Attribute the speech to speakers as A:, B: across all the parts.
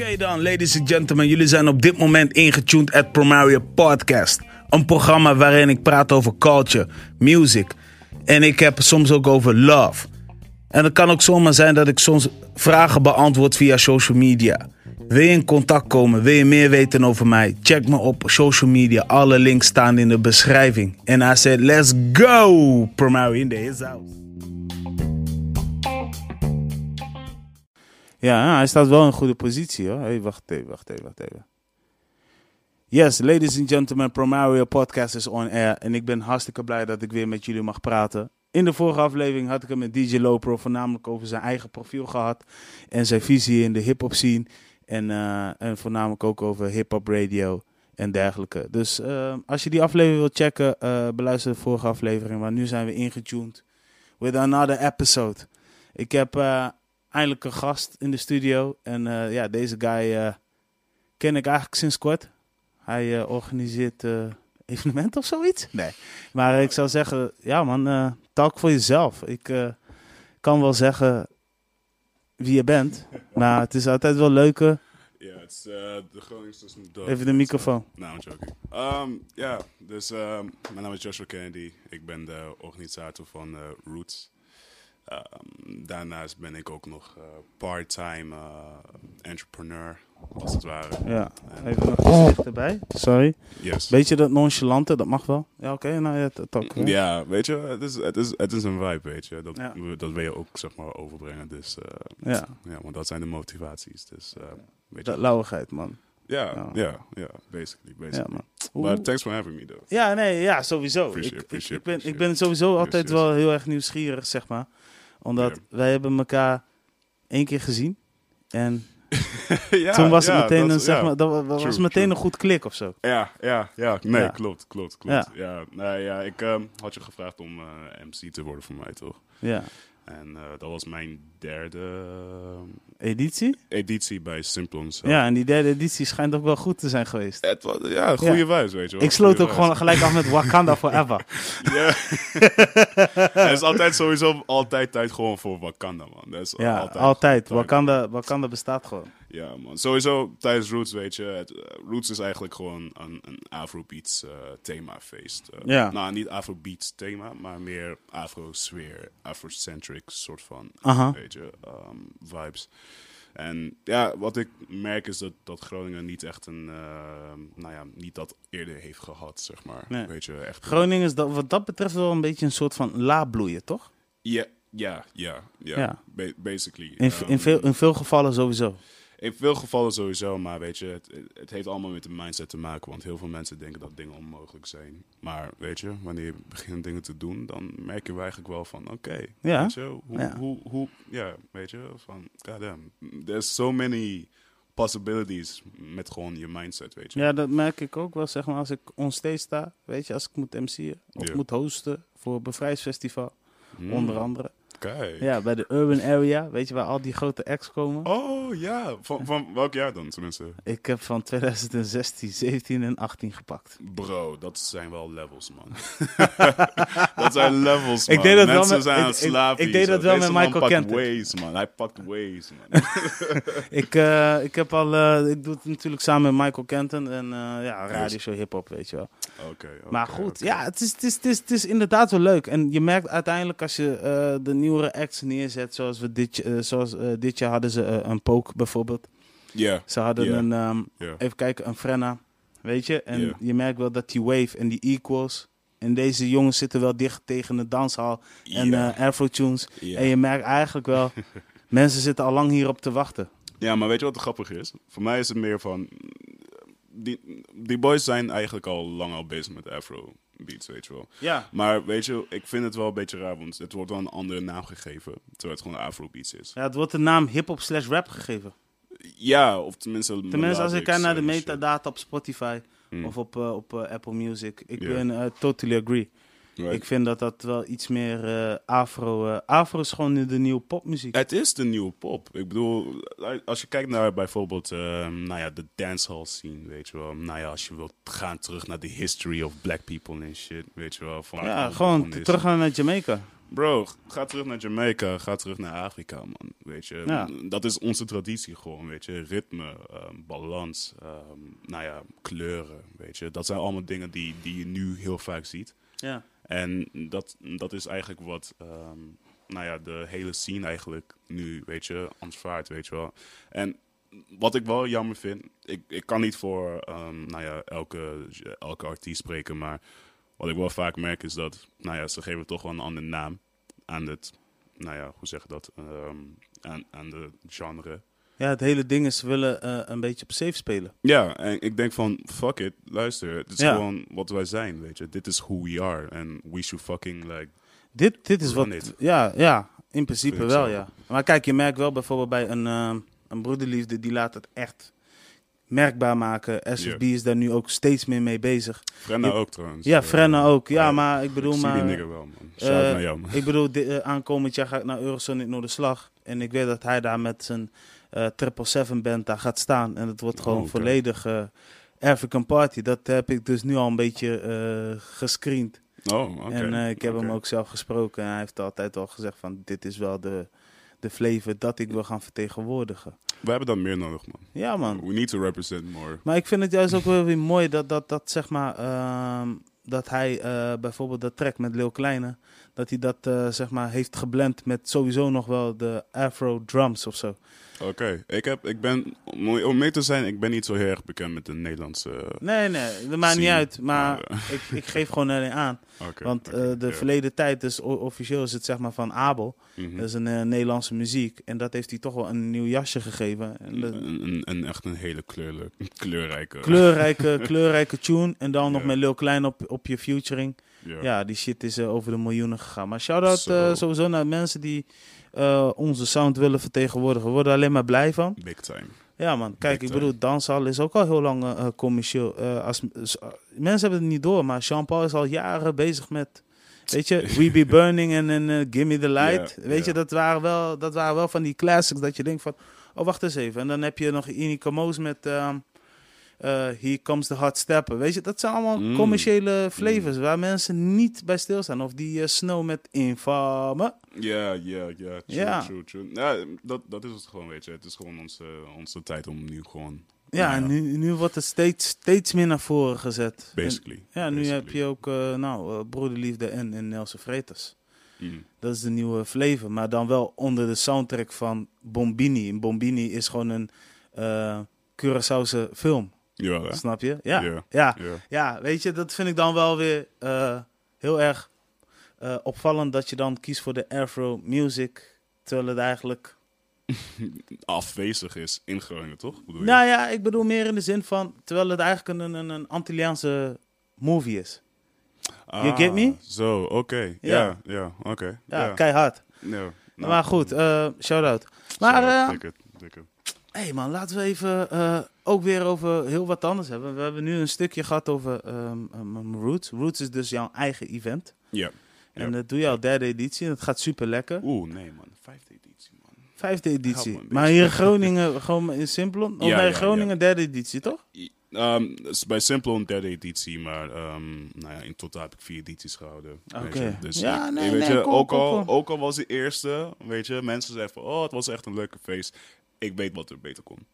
A: Oké dan, ladies and gentlemen, jullie zijn op dit moment ingetuned at Promario Podcast. Een programma waarin ik praat over culture, music en ik heb soms ook over love. En het kan ook zomaar zijn dat ik soms vragen beantwoord via social media. Wil je in contact komen? Wil je meer weten over mij? Check me op social media. Alle links staan in de beschrijving. En hij zei, let's go! Promario in the house. Ja, hij staat wel in goede positie hoor. Hey, wacht even, wacht even, wacht even. Yes, ladies and gentlemen, Promario Podcast is on air. En ik ben hartstikke blij dat ik weer met jullie mag praten. In de vorige aflevering had ik het met DJ Lopro voornamelijk over zijn eigen profiel gehad. En zijn visie in de hip-hop scene. En, eh, en voornamelijk ook over hip-hop radio en dergelijke. Dus eh, als je die aflevering wilt checken, eh, beluister de vorige aflevering. Maar nu zijn we ingetuned with another episode. Ik heb eindelijk een gast in de studio. En eh, ja, deze guy eh, ken ik eigenlijk sinds kort. Hij eh, organiseert eh evenementen of zoiets. Nee. Maar ik zou zeggen, ja man, eh, talk voor jezelf. Ik eh, kan wel zeggen wie je bent. Maar het is altijd wel leuker.
B: Ja, het is eh, de Groningse is een dorp.
A: Even de microfoon.
B: Nou, I'm joking. Ehm, Ja, dus ehm, mijn naam is Joshua Kennedy. Ik ben de organisator van eh, Roots. Ehm, daarnaast ben ik ook nog eh, part-time eh, entrepreneur, als het ware.
A: Ja, even nog iets dichterbij. Sorry.
B: Yes.
A: Beetje dat nonchalante, dat mag wel. Ja, oké. nou ja, dat.
B: Ja, weet je, het is, het, is, het is een vibe, weet je. Dat,
A: Ja.
B: dat wil je ook, zeg maar, overbrengen. Dus eh,
A: Ja.
B: ja, want dat zijn de motivaties. Dus, weet
A: Dat
B: je.
A: lauwigheid, man.
B: Ja,
A: Ja.
B: ja, ja, basically,
A: Ja,
B: basically. But
A: Oeh.
B: thanks for having me, though.
A: Ja, nee, ja, sowieso.
B: Appreciate,
A: ik, ik,
B: appreciate,
A: ik, ben, ik ben sowieso altijd wel heel erg nieuwsgierig, zeg maar. Omdat
B: Ja.
A: wij hebben elkaar één keer gezien. En
B: ja,
A: toen was het
B: ja,
A: meteen,
B: dat
A: een, zeg maar, dat wa- was
B: True,
A: meteen
B: true.
A: een goed klik of zo.
B: Ja, ja, ja. Nee, klopt, klopt, klopt. Ja, nee, ja ik ehm, had je gevraagd om eh, MC te worden voor mij, toch?
A: Ja.
B: En eh, dat was mijn derde ehm,
A: Editie?
B: editie bij Simplon.
A: Ja, en die derde editie schijnt ook wel goed te zijn geweest.
B: Het was, ja, goede
A: Ja.
B: wijs, weet je wel.
A: Ik sloot
B: Goeie
A: ook gewoon gelijk af met Wakanda Forever.
B: Ja. Het is altijd sowieso altijd tijd gewoon voor Wakanda, man. Dat is
A: Ja,
B: altijd.
A: altijd.
B: tijd.
A: Wakanda, Wakanda bestaat gewoon.
B: Ja, man. Sowieso tijdens Roots, weet je. Het, eh, Roots is eigenlijk gewoon een, een Afrobeats eh themafeest. Eh,
A: Ja.
B: Nou, niet Afrobeats thema, maar meer Afro-sfeer, Afrocentric soort van,
A: Aha.
B: weet je, ehm, vibes. En ja, wat ik merk is dat, dat Groningen niet echt een, eh, nou ja, niet dat eerder heeft gehad, zeg maar.
A: Nee.
B: Weet je, echt.
A: Groningen is dat, wat dat betreft wel een beetje een soort van laabloeien, toch?
B: Ja, ja, ja, ja.
A: Ja.
B: Ba- basically.
A: In,
B: Ehm,
A: in, veel, in veel gevallen sowieso.
B: In veel gevallen sowieso, maar weet je, het, het heeft allemaal met de mindset te maken. Want heel veel mensen denken dat dingen onmogelijk zijn. Maar weet je, wanneer je begint dingen te doen, dan merk je eigenlijk wel van, oké,
A: Ja.
B: weet je, hoe,
A: Ja.
B: hoe, hoe, ja, weet je, van, goddamn, there's so many possibilities met gewoon je mindset, weet je.
A: Ja, dat merk ik ook wel, zeg maar, als ik onstage sta. Weet je, als ik moet MC'en of moet hosten voor bevrijdsfestival,
B: Hmm,
A: onder andere. Ja, bij de Urban Area, weet je, waar al die grote acts komen.
B: Oh ja, van, van welk jaar dan tenminste?
A: Ik heb van 2016, 17 en 18 gepakt.
B: Bro, dat zijn wel levels, man. dat zijn levels, man.
A: Ik deed dat wel met-
B: zijn aan
A: ik-
B: het slapen.
A: ik deed dat wel
B: Deze
A: met Michael Kenton.
B: Waze, man. Hij pakt Waze, man.
A: Ik, eh, ik heb al, eh, ik doe het natuurlijk samen met Michael Kenton en eh ja, radioshow hip-hop, weet je wel.
B: Oké,
A: Maar goed, ja, het is, het, is, het, is, het is inderdaad wel leuk. En je merkt uiteindelijk als je de nieuwere acts neerzet, zoals, we dit, eh, zoals eh, dit jaar hadden ze eh, een Poke bijvoorbeeld.
B: Ja,
A: Ze hadden een, ehm, even kijken, een Frenna, weet je. En je merkt wel dat die wave en die equals... En deze jongens zitten wel dicht tegen de danshal en Afro-tunes. En je merkt eigenlijk wel, mensen zitten al lang hierop te wachten.
B: Ja, maar weet je wat grappig is? Voor mij is het meer van... Die, die boys zijn eigenlijk al lang al bezig met afro beats, weet je wel.
A: Ja,
B: Maar weet je, ik vind het wel een beetje raar, want het wordt wel een andere naam gegeven. Terwijl het gewoon afro beats is.
A: ja het wordt de naam hip-hop slash rap gegeven.
B: Ja, of tenminste...
A: Tenminste, als ik kijk naar de metadata op Spotify
B: Hmm.
A: of op, eh, op eh, Apple Music. Ik ben eh, totally agree.
B: Right.
A: Ik vind dat dat wel iets meer eh, afro... eh, afro is gewoon de nieuwe popmuziek.
B: Het is de nieuwe pop. Ik bedoel, als je kijkt naar bijvoorbeeld ehm, nou ja, de dancehall scene, weet je wel. Nou ja, als je wilt gaan terug naar de history of black people en shit, weet je wel. Van
A: ja, gewoon
B: begonnen is.
A: terug gaan naar Jamaica.
B: Bro, ga terug naar Jamaica, ga terug naar Afrika, man. Weet je,
A: Ja.
B: dat is onze traditie gewoon, weet je. Ritme, ehm, balans, ehm, nou ja, kleuren, weet je. Dat zijn allemaal dingen die, die je nu heel vaak ziet.
A: Ja.
B: En dat, dat is eigenlijk wat, ehm, nou ja, de hele scene eigenlijk nu, weet je, aanvaardt, weet je wel. En wat ik wel jammer vind, ik, ik kan niet voor, ehm, nou ja, elke, elke artiest spreken, maar wat ik wel vaak merk is dat, nou ja, ze geven toch wel een andere naam aan het, nou ja, hoe zeg je dat, Ehm, aan, aan de genre.
A: Ja, het hele ding is, ze willen eh, een beetje op safe spelen.
B: Ja, en ik denk van, fuck it, luister, het is
A: Ja.
B: gewoon wat wij zijn, weet je. Dit is who we are, and we should fucking, like,
A: Dit, dit is wat.
B: It.
A: Ja, ja, in principe wel, ja. Maar kijk, je merkt wel bijvoorbeeld bij een, eh, een broederliefde, die laat het echt merkbaar maken. SFB is daar nu ook steeds meer mee bezig.
B: Frenna
A: Je-
B: ook trouwens.
A: Ja,
B: Eh,
A: Frenna ook. Ja, maar ik bedoel
B: ik
A: maar...
B: die wel, man. Shout naar jou, man.
A: Ik bedoel, eh, aankomend jaar ga ik naar Eurosonic Noorderslag. En ik weet dat hij daar met zijn Triple Seven band daar gaat staan. En het wordt gewoon
B: Oh,
A: volledig eh, African Party. Dat heb ik dus nu al een beetje eh gescreend.
B: Oh, oké.
A: En eh, ik heb hem ook zelf gesproken. En hij heeft altijd al gezegd van dit is wel de, de flavor dat ik wil gaan vertegenwoordigen.
B: We hebben dat meer nodig, man.
A: Ja man.
B: We need to represent more.
A: Maar ik vind het juist ook wel weer mooi dat, dat, dat zeg maar, ehm, dat hij bijvoorbeeld dat track met Lil Kleine, dat hij dat zeg maar heeft geblend met sowieso nog wel de Afro drums of zo.
B: Oké, ik heb, ik ben, om mee te zijn, ik ben niet zo heel erg bekend met de Nederlandse...
A: Nee, nee, dat maakt niet uit. Maar
B: eh,
A: ik, ik geef gewoon alleen aan. Want eh, de verleden tijd, dus officieel is het zeg maar van Abel.
B: Mhm.
A: Dat is een eh, Nederlandse muziek. En dat heeft hij toch wel een nieuw jasje gegeven. En dat-
B: een, een, een- echt een hele kleurle, kleurrijke...
A: kleurrijke, kleurrijke tune. En dan nog met Lil Klein op, op je featuring.
B: Ja.
A: Ja, die shit is eh, over de miljoenen gegaan. Maar shout-out eh, sowieso naar mensen die eh, onze sound willen vertegenwoordigen. We worden alleen maar blij van.
B: Big time.
A: Ja man, kijk,
B: Big
A: ik bedoel, danshal is ook al heel lang commercieel. Als, mensen hebben het niet door, maar Jean-Paul is al jaren bezig met... Weet je, We Be Burning en, en eh, Gimme the Light.
B: Ja,
A: weet je, dat waren, wel, dat waren wel van die classics dat je denkt van... Oh, wacht eens even. En dan heb je nog Inika Moos met... ehm eh, Here Comes the Hot Stepper. Weet je, dat zijn allemaal
B: Mm.
A: commerciële flavors waar mensen niet bij stilstaan. Of die eh, Snow met Infame.
B: Ja, ja, ja. True,
A: Ja.
B: true, true. Ja, dat, dat is het gewoon, weet je. Het is gewoon onze, onze tijd om nu gewoon...
A: Ja, nu, nu wordt het steeds, steeds meer naar voren gezet. En-
B: Basically.
A: ja, nu
B: basically.
A: heb je ook eh, nou, eh, Broederliefde en, en Nelson Freitas.
B: Mm.
A: Dat is de nieuwe flavor, maar dan wel onder de soundtrack van Bombini. En Bombini is gewoon een eh Curaçaose film,
B: Ja, hè?
A: snap je? Ja.
B: Ja.
A: Ja.
B: Ja.
A: ja, weet je, dat vind ik dan wel weer eh, heel erg eh, opvallend dat je dan kiest voor de Afro music, terwijl het eigenlijk...
B: Afwezig is in Groningen, toch? Bedoel je?
A: Nou ja, ik bedoel meer in de zin van, terwijl het eigenlijk een, een, een Antilliaanse movie is. you get me?
B: Ah, Zo, oké.
A: Ja.
B: Ja, ja, oké.
A: Ja, keihard.
B: Nou,
A: maar goed, eh shout-out. Maar, eh,
B: dikke, dikke.
A: Hey man, laten we even eh, ook weer over heel wat anders hebben. We hebben nu een stukje gehad over ehm, ehm, Roots. Roots is dus jouw eigen event.
B: Ja.
A: En
B: Ja.
A: dat doe je al derde editie en het gaat super lekker.
B: Oeh, nee man. Vijfde editie, man.
A: Vijfde editie. Maar hier in Groningen gewoon in Simplon? Of
B: Ja,
A: nee,
B: ja,
A: Groningen derde editie, toch?
B: Ehm, is bij Simple een derde editie, maar ehm, nou ja, in totaal heb ik vier edities gehouden.
A: Oké.
B: Dus
A: Ja,
B: ik-
A: nee,
B: weet
A: nee,
B: je, ook, al, ook al was de eerste, weet je, mensen zeggen van, oh, het was echt een leuke feest. Ik weet wat er beter kon.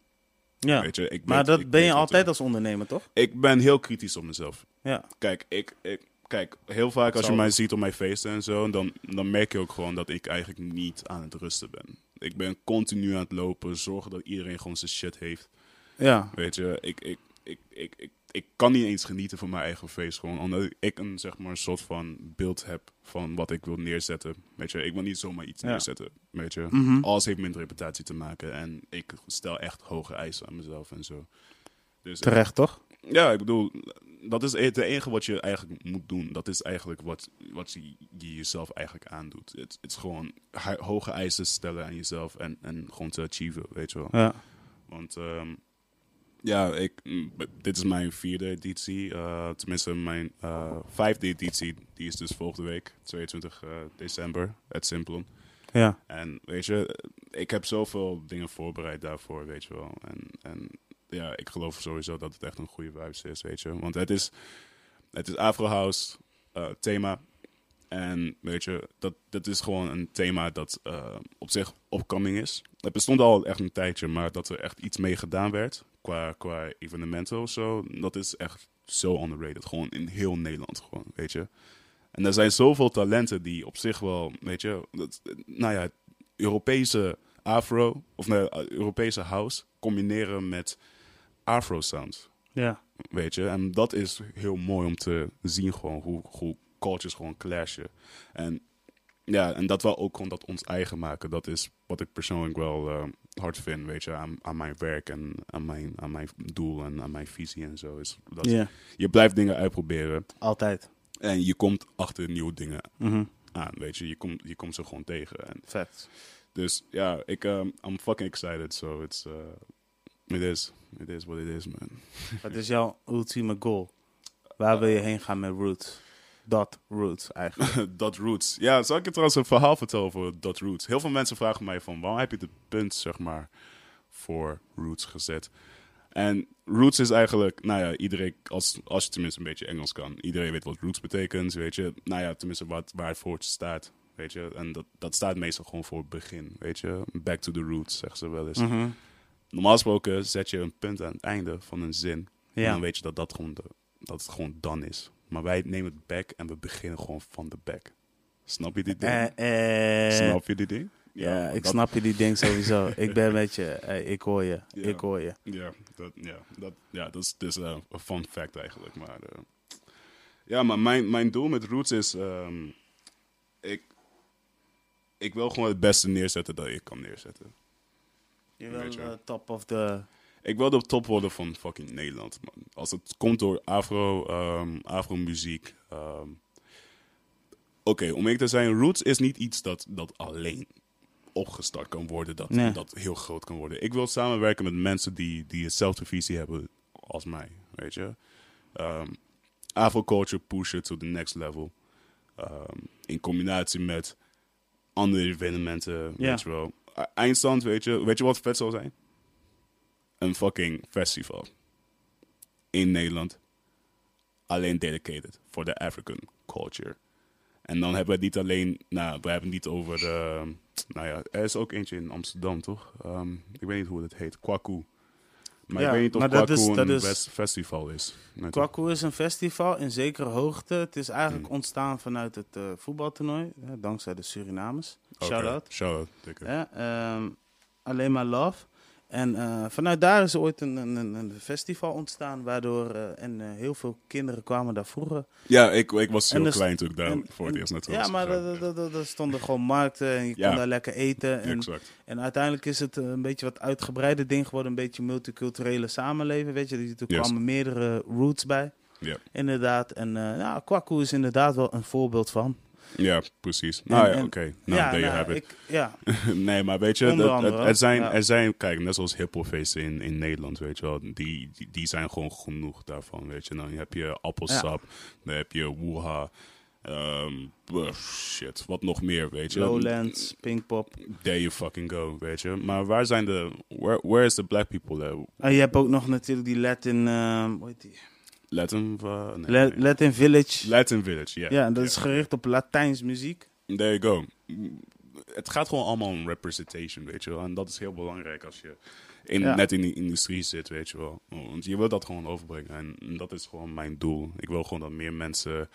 A: Ja.
B: Weet je, ik
A: Maar
B: weet-
A: dat
B: ik
A: ben je altijd als ondernemer, toch?
B: Ik ben heel kritisch op mezelf.
A: Ja.
B: Kijk, ik, ik, kijk heel vaak als je mij ziet op mijn feesten en zo, dan, dan merk je ook gewoon dat ik eigenlijk niet aan het rusten ben. Ik ben continu aan het lopen, zorgen dat iedereen gewoon zijn shit heeft.
A: Ja.
B: Weet je, ik, ik, ik, ik, ik, ik kan niet eens genieten van mijn eigen feest. Gewoon omdat ik een, zeg maar, een soort van beeld heb van wat ik wil neerzetten. Weet je, ik wil niet zomaar iets
A: Ja.
B: neerzetten. Weet je,
A: Mhm.
B: alles heeft met reputatie te maken. En ik stel echt hoge eisen aan mezelf en zo. Dus
A: Terecht, toch?
B: ja, ik bedoel, dat is het enige wat je eigenlijk moet doen. Dat is eigenlijk wat, wat je, je jezelf eigenlijk aandoet. Het het is gewoon hoge eisen stellen aan jezelf en, en gewoon te achieven, weet je wel.
A: Ja.
B: Want ehm, ja, ik, mm, dit is mijn vierde editie. eh, tenminste, mijn eh, vijfde editie, die is dus volgende week, 22 eh, december, het Simplon.
A: Ja.
B: En weet je, ik heb zoveel dingen voorbereid daarvoor, weet je wel. En, en ja, ik geloof sowieso dat het echt een goede vibes is, weet je. Want het is, het is Afro House thema. En weet je, dat, dat is gewoon een thema dat op zich opkoming is. Het bestond al echt een tijdje, maar dat er echt iets mee gedaan werd qua, qua evenementen of zo, dat is echt zo underrated. Gewoon in heel Nederland, gewoon, weet je. En er zijn zoveel talenten die op zich wel, weet je, dat, nou ja, Europese afro, of nee, Europese house combineren met afro sounds.
A: Ja.
B: Weet je, en dat is heel mooi om te zien gewoon hoe, hoe cultures gewoon clashen. En ja, en dat we ook gewoon dat ons eigen maken. Dat is wat ik persoonlijk wel uh, hard vind, weet je, aan, aan mijn werk en aan mijn, aan mijn doel en aan mijn visie en zo. Is dat. Je blijft dingen uitproberen
A: Altijd.
B: en je komt achter nieuwe dingen
A: Mhm.
B: aan, weet je. Je komt, je komt ze gewoon tegen. En
A: Vet.
B: dus ja, ik, um, I'm fucking excited. So it's, uh, it is, it is what it is, man.
A: Wat is jouw ultieme goal? Waar wil je heen gaan met Roots? Dat Roots eigenlijk.
B: Dot Roots. Ja, zal ik je trouwens een verhaal vertellen over Dot Roots? Heel veel mensen vragen mij van, waarom heb je het punt, zeg maar, voor Roots gezet? En Roots is eigenlijk, nou ja, iedereen, als, als je tenminste een beetje Engels kan, iedereen weet wat Roots betekent, weet je. Nou ja, tenminste wat, waar het voor staat, weet je. En dat, dat staat meestal gewoon voor het begin, weet je. Back to the roots, zeggen ze wel eens.
A: Mhm.
B: Normaal gesproken zet je een punt aan het einde van een zin. En
A: Ja.
B: dan weet je dat, dat, gewoon de, dat het gewoon dan is. Maar wij nemen het back en we beginnen gewoon van de back. Snap je dit ding?
A: Eh, eh,
B: Snap je dit ding?
A: ja, ik
B: dat-
A: snap je die ding sowieso. ik ben met je. Eh, ik hoor je. Ik hoor je.
B: Ja, dat, ja, dat, ja, dat is dus eh, een fun fact eigenlijk. Maar, eh, ja, maar mijn, mijn doel met Roots is... ehm, ik, ik wil gewoon het beste neerzetten dat ik kan neerzetten.
A: Je wil eh, top of the...
B: Ik wil de top worden van fucking Nederland, man. Als het komt door afro, ehm afro-muziek. ehm. Oké, om eerlijk te zijn, Roots is niet iets dat, dat alleen opgestart kan worden, dat,
A: Nee.
B: dat heel groot kan worden. Ik wil samenwerken met mensen die, die hetzelfde visie hebben als mij, weet je. Ehm Afro-culture pushen to the next level. In combinatie met andere evenementen, weet je wel. E- Eindstand, weet je, weet je wat vet zal zijn? Een fucking festival. In Nederland. Alleen dedicated voor de African culture. En dan hebben we het niet alleen, nou, we hebben het niet over, de, nou ja, er is ook eentje in Amsterdam, toch? Ehm, ik weet niet hoe het heet, Kwaku. Maar
A: Ja,
B: ik weet niet of Kwaku
A: is-
B: een
A: is-
B: festival is.
A: Kwaku is een festival in zekere hoogte. Het is eigenlijk
B: Mm.
A: ontstaan vanuit het eh, voetbaltoernooi. dankzij de Surinamers.
B: Oké,
A: Shout-out.
B: Shout-out, dikke.
A: Ja, ehm, alleen maar love. En eh, vanuit daar is ooit een, een, een- festival ontstaan, waardoor eh, en eh, heel veel kinderen kwamen daar vroeger.
B: Ja, ik, ik was heel
A: dus-
B: klein toen ik daar
A: en-
B: voor het eerst naartoe
A: Ja, maar er- er- er- er stonden gewoon markten en je
B: Ja.
A: kon daar lekker eten. En,
B: Exact.
A: en uiteindelijk is het een beetje wat uitgebreider ding geworden, een beetje multiculturele samenleving, weet je. Er
B: Yes.
A: kwamen meerdere roots bij,
B: Ja.
A: inderdaad. En ja, Kwaku is inderdaad wel een voorbeeld van.
B: Ja, precies. Nou ja,
A: en-
B: oké. Nou,
A: ja,
B: there you
A: nou,
B: have it.
A: ik, ja,
B: nee, maar weet je, dat, het, er, zijn,
A: ja.
B: er zijn, kijk, net zoals hiphopfeesten in, in Nederland, weet je wel, die, die, die zijn gewoon genoeg daarvan, weet je. Dan heb je appelsap, dan heb je woeha, ehm, uh, shit, wat nog meer, weet je.
A: Lowlands, Pinkpop.
B: There you fucking go, weet je. Maar waar zijn de, where, where is the black people?
A: En je hebt ook nog natuurlijk die Latin, ehm hoe heet die?
B: Latin, uh, nee,
A: La-
B: nee.
A: Latin Village.
B: Latin Village, ja.
A: ja, en dat is gericht op Latijns muziek.
B: There you go. Het gaat gewoon allemaal om representation, weet je wel. En dat is heel belangrijk als je in,
A: Ja.
B: net in die industrie zit, weet je wel. Want je wil dat gewoon overbrengen. En dat is gewoon mijn doel. Ik wil gewoon dat meer mensen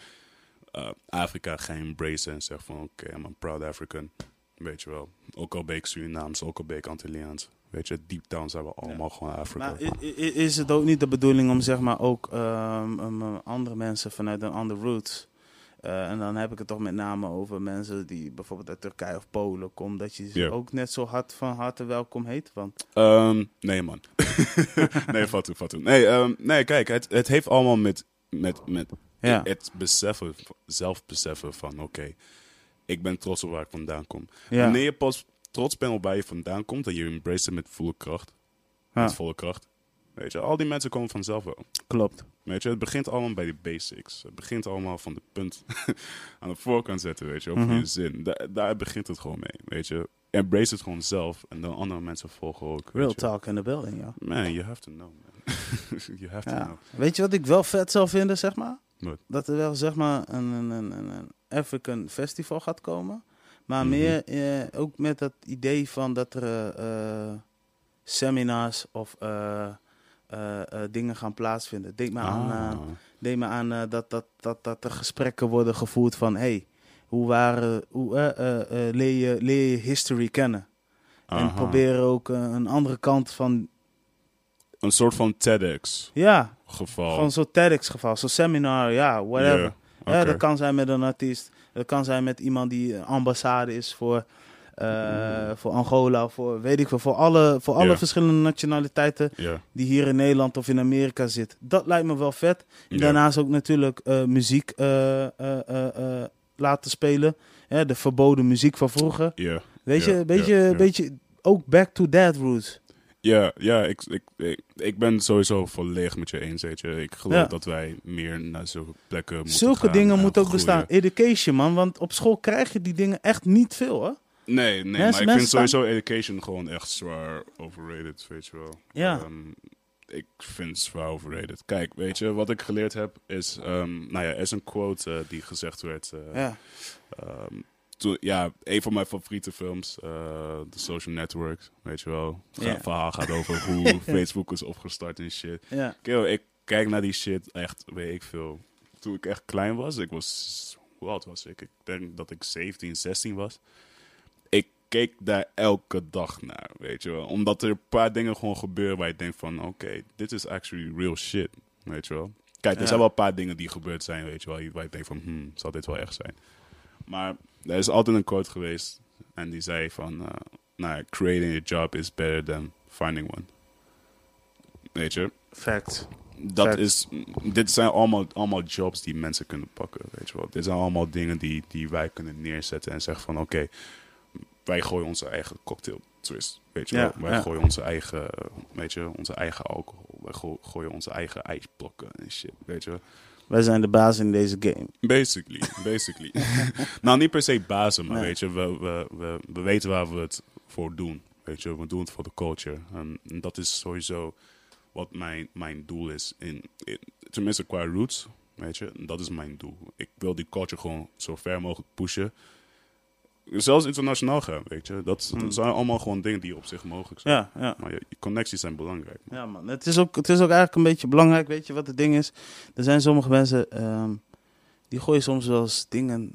B: eh, Afrika gaan embracen en zeggen van... Oké, I'm a proud African. Weet je wel. Ook al ben ik Surinaams, ook al ben ik Antilliaans. Weet je, deep down zijn we allemaal gewoon Afrika.
A: Maar is het ook niet de bedoeling om zeg maar ook ehm, um, andere mensen vanuit een andere roots... eh, en dan heb ik het toch met name over mensen die bijvoorbeeld uit Turkije of Polen komen... dat je ze ook net zo hard van harte welkom heet. Want
B: Ehm, nee, man. nee, Fatou, Fatou. Nee, ehm, nee kijk, het, het heeft allemaal met, met, met
A: Ja.
B: het beseffen, zelf beseffen van, oké, ik ben trots op waar ik vandaan kom.
A: ja,
B: Wanneer je pas trots bent op waar je vandaan komt en je embrace het met volle kracht,
A: Ja.
B: met volle kracht, weet je, al die mensen komen vanzelf wel.
A: klopt.
B: Weet je, het begint allemaal bij de basics. Het begint allemaal van de punt aan de voorkant zetten, weet je, op
A: Mhm.
B: je zin. Da- daar begint het gewoon mee, weet je. Embrace het gewoon zelf en dan andere mensen volgen ook.
A: Real talk in the building, ja.
B: Man, you have to know, man. you have to know.
A: Weet je wat ik wel vet zou vinden, zeg maar? Dat er wel zeg maar een, een, een, een, African Festival gaat komen. Maar
B: Mhm.
A: meer eh, ook met dat idee van dat er eh, eh, seminars of dingen gaan plaatsvinden. Denk maar aan,
B: Ah.
A: denk maar aan dat, dat, dat, dat er gesprekken worden gevoerd van... Hey, hoe, waren, hoe leer, je, leer je history kennen? En
B: Aha.
A: proberen ook een andere kant van...
B: Een soort van TEDx
A: Ja,
B: geval.
A: gewoon zo'n TEDx geval, zo'n seminar, ja, whatever.
B: Ja,
A: dat kan zijn met een artiest. Dat kan zijn met iemand die ambassade is voor, eh, voor Angola, voor weet ik veel, voor alle, voor alle verschillende nationaliteiten die hier in Nederland of in Amerika zitten. Dat lijkt me wel vet. Daarnaast ook natuurlijk eh, muziek eh, laten spelen. Hè, de verboden muziek van vroeger. Weet je, weet
B: ja,
A: je,
B: ja.
A: weet je, ook back to that roots.
B: Ja, ja ik, ik, ik, ik ben sowieso volledig met je eens, weet je. Ik geloof
A: Ja.
B: dat wij meer naar zulke plekken moeten
A: Zulke
B: gaan
A: dingen
B: en
A: moeten ook
B: groeien.
A: bestaan. Education, man. Want op school krijg je die dingen echt niet veel, hè?
B: Nee, nee,
A: Mensen-
B: maar ik vind
A: staan-
B: sowieso education gewoon echt zwaar overrated, weet je wel.
A: Ja.
B: Ehm, ik vind het zwaar overrated. Kijk, weet je, wat ik geleerd heb is, ehm, nou ja, er is een quote eh, die gezegd werd. eh,
A: Ja.
B: ehm, toen, ja, een van mijn favoriete films, eh The Social Network, weet je wel. Het verhaal gaat over hoe Facebook is opgestart en shit. Kill, ik kijk naar die shit echt, weet ik veel. Toen ik echt klein was, ik was, hoe oud was ik? Ik denk dat ik 17, 16 was. Ik keek daar elke dag naar, weet je wel. Omdat er een paar dingen gewoon gebeuren waar je denkt van, oké, dit is actually real shit, weet je wel. Kijk, er
A: Ja.
B: zijn wel een paar dingen die gebeurd zijn, weet je wel, waar je denkt van, hmm, zal dit wel echt zijn? Maar er is altijd een quote geweest en die zei van, eh, nou, creating a job is better than finding one. Weet je?
A: Fact.
B: Dat
A: Fact.
B: is, dit zijn allemaal, allemaal jobs die mensen kunnen pakken, weet je wel. Dit zijn allemaal dingen die, die wij kunnen neerzetten en zeggen van, oké, wij gooien onze eigen cocktail twist, weet je
A: Ja,
B: wel. Wij
A: ja.
B: gooien onze eigen, weet je, onze eigen alcohol. Wij go- gooien onze eigen ijsblokken en shit, weet je wel.
A: Wij zijn de baas in deze game.
B: Basically, basically. nou, niet per se bazen, maar
A: Nee.
B: weet je, we, we, we, we weten waar we het voor doen. Weet je, we doen het voor de culture. En dat is sowieso wat mijn, mijn doel is. In, in, tenminste, qua roots, weet je, dat is mijn doel. Ik wil die culture gewoon zo ver mogelijk pushen. Zelfs internationaal gaan, weet je. Dat,
A: Hmm.
B: dat zijn allemaal gewoon dingen die op zich mogelijk zijn.
A: Ja, ja.
B: Maar je, connecties zijn belangrijk. man.
A: Ja, man. Het is, ook, het is ook eigenlijk een beetje belangrijk. Weet je wat het ding is? Er zijn sommige mensen ehm, die gooien soms wel eens dingen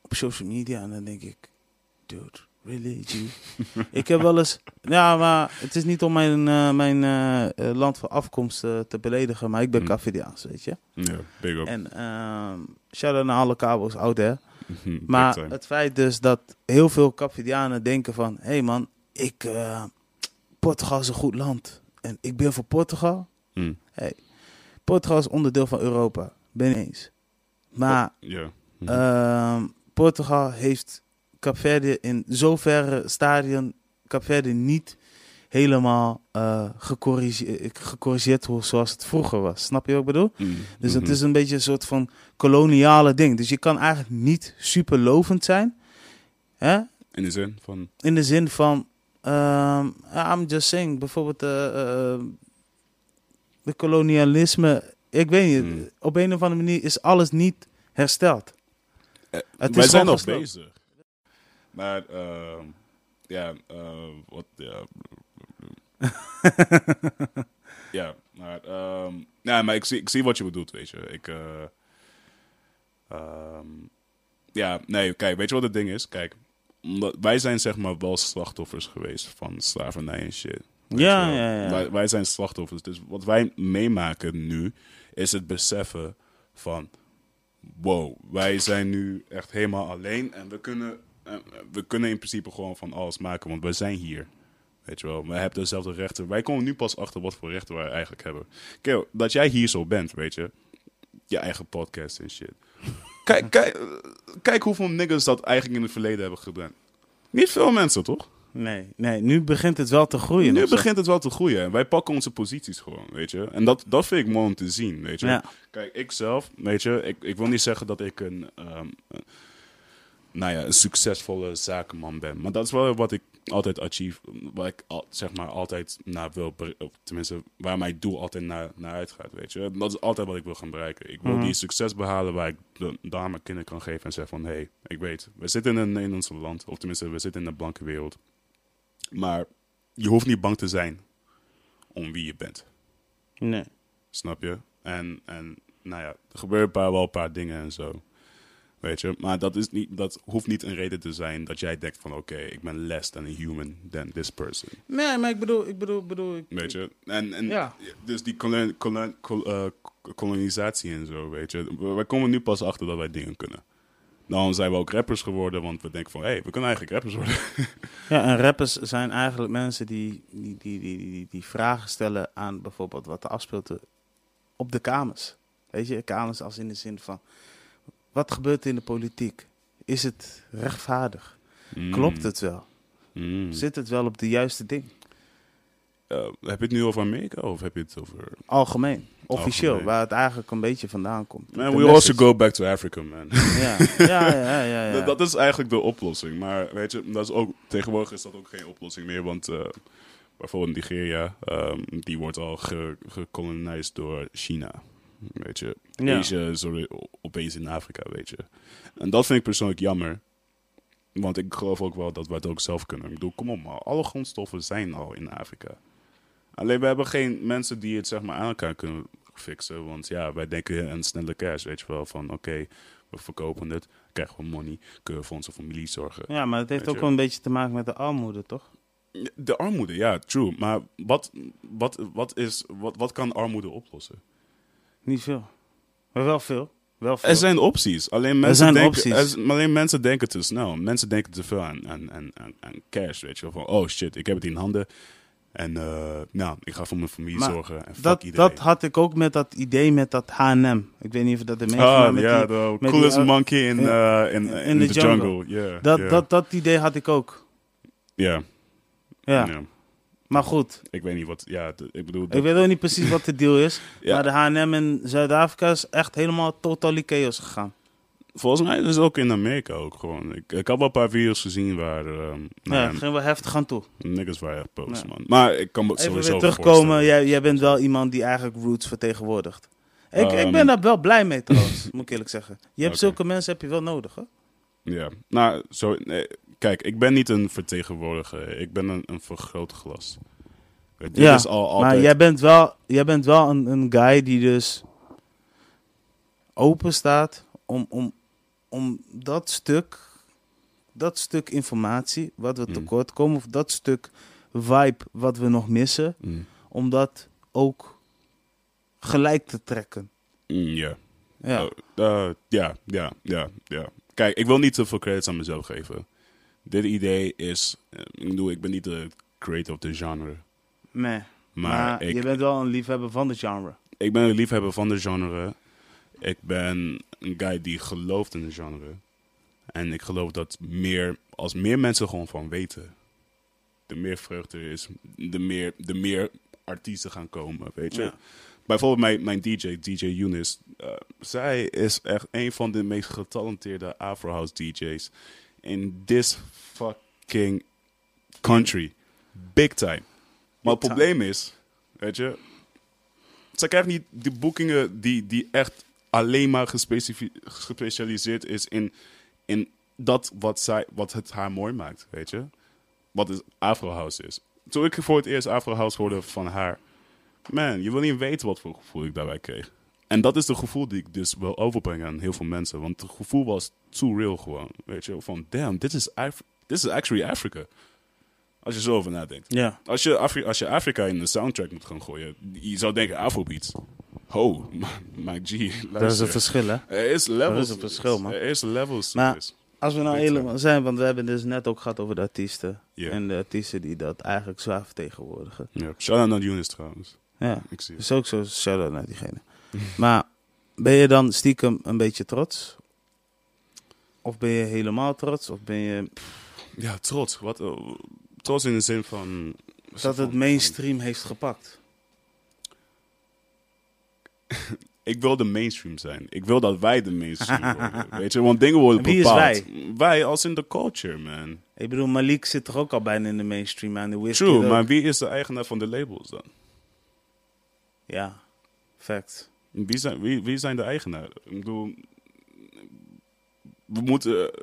A: op social media. En dan denk ik, dude, really? Ik heb wel eens. Ja, maar het is niet om mijn, eh, mijn eh, land van afkomst eh, te beledigen. Maar ik ben
B: Mm.
A: Cavidiaans, weet je.
B: Ja, big up.
A: En ehm shout-out naar alle kabels out there.
B: Big
A: Maar het feit dus dat heel veel Capidianen denken van... Hé hey man, ik, eh, Portugal is een goed land. En ik ben voor Portugal.
B: Hmm.
A: Portugal is onderdeel van Europa. Ben je eens. Maar
B: Ja. Mhm.
A: ehm, Portugal heeft Capverde in zoverre stadion... Capverde niet helemaal eh gecorrigeerd, gecorrigeerd hoe- zoals het vroeger was. Snap je wat ik bedoel?
B: Mm.
A: Dus
B: Mhm.
A: het is een beetje een soort van koloniale ding. Dus je kan eigenlijk niet super lovend zijn. Hè?
B: In de zin van...
A: In de zin van, ehm, I'm just saying, bijvoorbeeld eh, de kolonialisme. Ik weet niet,
B: Hmm.
A: op een of andere manier is alles niet hersteld.
B: Eh,
A: Het
B: wij
A: is
B: zijn nog bezig. Maar, ehm, ja, wat, ja. ja, maar, ehm, ja, maar ik zie, ik zie wat je bedoelt, weet je. Ik, eh, ehm, ja, nee, kijk, weet je wat het ding is? Kijk, omdat wij zijn zeg maar wel slachtoffers geweest van slavernij en shit.
A: Ja, ja, ja.
B: Wij, wij zijn slachtoffers. Dus wat wij meemaken nu, is het beseffen van... Wow, wij zijn nu echt helemaal alleen. En we kunnen, we kunnen in principe gewoon van alles maken. Want wij zijn hier. Weet je wel, wij hebben dezelfde rechten. Wij komen nu pas achter wat voor rechten wij eigenlijk hebben. Kijk, dat jij hier zo bent, weet je. Je eigen podcast en shit. Kijk, kijk, kijk hoeveel niggas dat eigenlijk in het verleden hebben gedaan. Niet veel mensen, toch?
A: Nee, nee, nu begint het wel te groeien.
B: Nu
A: zo.
B: begint het wel te groeien. En wij pakken onze posities gewoon, weet je. En dat, dat vind ik mooi om te zien, weet je.
A: Ja.
B: Kijk, ik zelf, weet je, ik, ik wil niet zeggen dat ik een, ehm, nou ja, een succesvolle zakenman ben. Maar dat is wel wat ik altijd achieve, waar ik al, zeg maar altijd naar wil, of tenminste, waar mijn doel altijd naar, naar uitgaat, weet je. Dat is altijd wat ik wil gaan bereiken. Ik wil
A: Mhm.
B: die succes behalen waar ik de, aan mijn kinderen kan geven en zeggen van, hé, hey, ik weet, we zitten in een Nederlandse land, of tenminste, we zitten in een blanke wereld. Maar je hoeft niet bang te zijn om wie je bent.
A: Nee.
B: Snap je? En, en nou ja, er gebeuren een paar, wel een paar dingen en zo. Weet je? Maar dat, is niet, dat hoeft niet een reden te zijn dat jij denkt van... Oké, ik ben less than a human than this person.
A: Nee, maar ik bedoel, ik bedoel, bedoel ik,
B: Weet je? En, en
A: Ja.
B: dus die kolon- kolon- kol- eh, kolonisatie en zo, weet je? We- Wij komen nu pas achter dat wij dingen kunnen. Dan zijn we ook rappers geworden, want we denken van... Hé, hey, we kunnen eigenlijk rappers worden.
A: Ja, en rappers zijn eigenlijk mensen die, die, die, die, die, die vragen stellen aan bijvoorbeeld wat er afspeelt op de kamers. Weet je, kamers als in de zin van, wat gebeurt er in de politiek? Is het rechtvaardig? Klopt het wel?
B: Mm.
A: Zit het wel op de juiste ding?
B: Eh, heb je het nu over Amerika of heb je het over...
A: Algemeen, officieel,
B: Algemeen.
A: waar het eigenlijk een beetje vandaan komt.
B: Man,
A: De
B: we also go back to Africa, man.
A: Ja, ja, ja, ja. ja,
B: Dat, dat is eigenlijk de oplossing. Maar weet je, dat is ook, tegenwoordig is dat ook geen oplossing meer. Want eh, bijvoorbeeld Nigeria, ehm, die wordt al ge, gekoloniseerd door China. Weet je,
A: Ja.
B: Is er opeens in Afrika, weet je. En dat vind ik persoonlijk jammer. Want ik geloof ook wel dat we het ook zelf kunnen. Ik bedoel, kom op maar, alle grondstoffen zijn al in Afrika. Alleen we hebben geen mensen die het zeg maar aan elkaar kunnen fixen. Want ja, wij denken aan snelle cash, weet je wel. Van oké, we verkopen het, krijgen we money, kunnen we voor onze familie zorgen.
A: Ja, maar het heeft ook wel een beetje te maken met de armoede, toch?
B: De armoede, ja, true. Maar wat, wat, wat, is, wat, wat kan armoede oplossen?
A: Niet veel. Maar wel veel. Wel veel.
B: Er zijn opties. Alleen mensen,
A: zijn
B: denken,
A: opties.
B: er alleen mensen denken te snel. Mensen denken te veel aan, aan, aan, cash, weet je wel. Van, oh shit, ik heb het in handen. En nou, ik ga voor mijn familie
A: Maar
B: zorgen. En fuck
A: dat,
B: iedereen.
A: dat had ik ook met dat idee met dat H&M. Ik weet niet of dat er meegemaakt
B: Ah,
A: met
B: ja, de coolest
A: die, uh,
B: monkey in, eh, in, in,
A: in the
B: the
A: jungle.
B: jungle. Yeah,
A: dat,
B: yeah.
A: dat, dat idee had ik ook.
B: Ja,
A: Ja. Maar goed,
B: Ik weet niet wat, ja, ik bedoel...
A: ik weet ook niet precies wat de deal is.
B: Ja.
A: Maar de H&M in Zuid-Afrika is echt helemaal totally chaos gegaan.
B: Volgens mij is het ook in Amerika ook gewoon. Ik, ik had wel een paar video's gezien waar ehm nou
A: Ja, ging wel heftig aan toe.
B: niggas waren echt
A: Ja.
B: man. Maar ik kan me
A: Even
B: sowieso
A: weer terugkomen. Jij, jij bent wel iemand die eigenlijk roots vertegenwoordigt. Ik, ik
B: Ehm.
A: ben daar wel blij mee trouwens, moet ik eerlijk zeggen. Je hebt zulke mensen heb je wel nodig, hoor.
B: Ja, nou, zo, nee, kijk, ik ben niet een vertegenwoordiger. Ik ben een, een vergrootglas. Dit
A: Ja,
B: is al altijd...
A: Maar jij bent wel, jij bent wel een, een guy die dus open staat om, om, om dat stuk, dat stuk informatie wat we
B: Mm.
A: tekort komen, of dat stuk vibe wat we nog missen,
B: Mm,
A: om dat ook gelijk te trekken.
B: mm, ja.
A: Ja,
B: Oh, eh, ja, ja, ja, ja. Kijk, ik wil niet te veel credits aan mezelf geven. Dit idee is... eh, ik bedoel, ik ben niet de creator of the genre.
A: nee.
B: Maar,
A: Maar,
B: ik,
A: je bent wel een liefhebber van de genre.
B: ik ben een liefhebber van de genre. Ik ben een guy die gelooft in de genre. En ik geloof dat meer, als meer mensen gewoon van weten, de meer vreugde er is, de meer, de meer artiesten gaan komen, weet je.
A: Ja.
B: Bijvoorbeeld mijn, mijn DJ, DJ Eunice, eh, zij is echt een van de meest getalenteerde Afrohouse DJ's in this fucking country. Big time. Maar het probleem is, weet je, zij krijgt niet de boekingen die, die echt alleen maar gespecialiseerd is in, in dat wat, zij, wat het haar mooi maakt, weet je. Wat is Afrohouse is. Toen ik voor het eerst Afrohouse hoorde van haar, man, je wil niet weten wat voor gevoel ik daarbij kreeg. En dat is het gevoel die ik dus wil overbrengen aan heel veel mensen. Want het gevoel was too real gewoon. Weet je, van damn, this is, Af this is actually Africa. Als je zo over nadenkt.
A: Ja.
B: Als je, Afri als je Afrika in de soundtrack moet gaan gooien, je zou denken Afrobeats. Ho, my G,
A: Dat is het verschil, hè?
B: Er is levels.
A: is een verschil, man.
B: Er is levels.
A: Maar-. Als we nou helemaal zijn, want we hebben dus net ook gehad over de artiesten. En de artiesten die dat eigenlijk zwaar vertegenwoordigen.
B: Ja. Shout-out naar Eunice trouwens.
A: Ja,
B: Ik zie het.
A: dus ook zo shout-out naar diegene. Maar ben je dan stiekem een beetje trots? Of ben je helemaal trots? Of ben je
B: Ja, trots. Wat, eh, trots in de zin van...
A: dat het mainstream heeft gepakt?
B: Ik wil de mainstream zijn. Ik wil dat wij de mainstream worden. Weet je, want dingen worden
A: En wie is
B: bepaald.
A: wij?
B: Wij als in de culture, man.
A: Ik bedoel, Malik zit toch ook al bijna in de mainstream aan de whisky.
B: True, maar wie is de eigenaar van de labels dan?
A: Ja, fact.
B: Wie zijn, wie, wie zijn de eigenaren? Ik bedoel, we moeten, eh,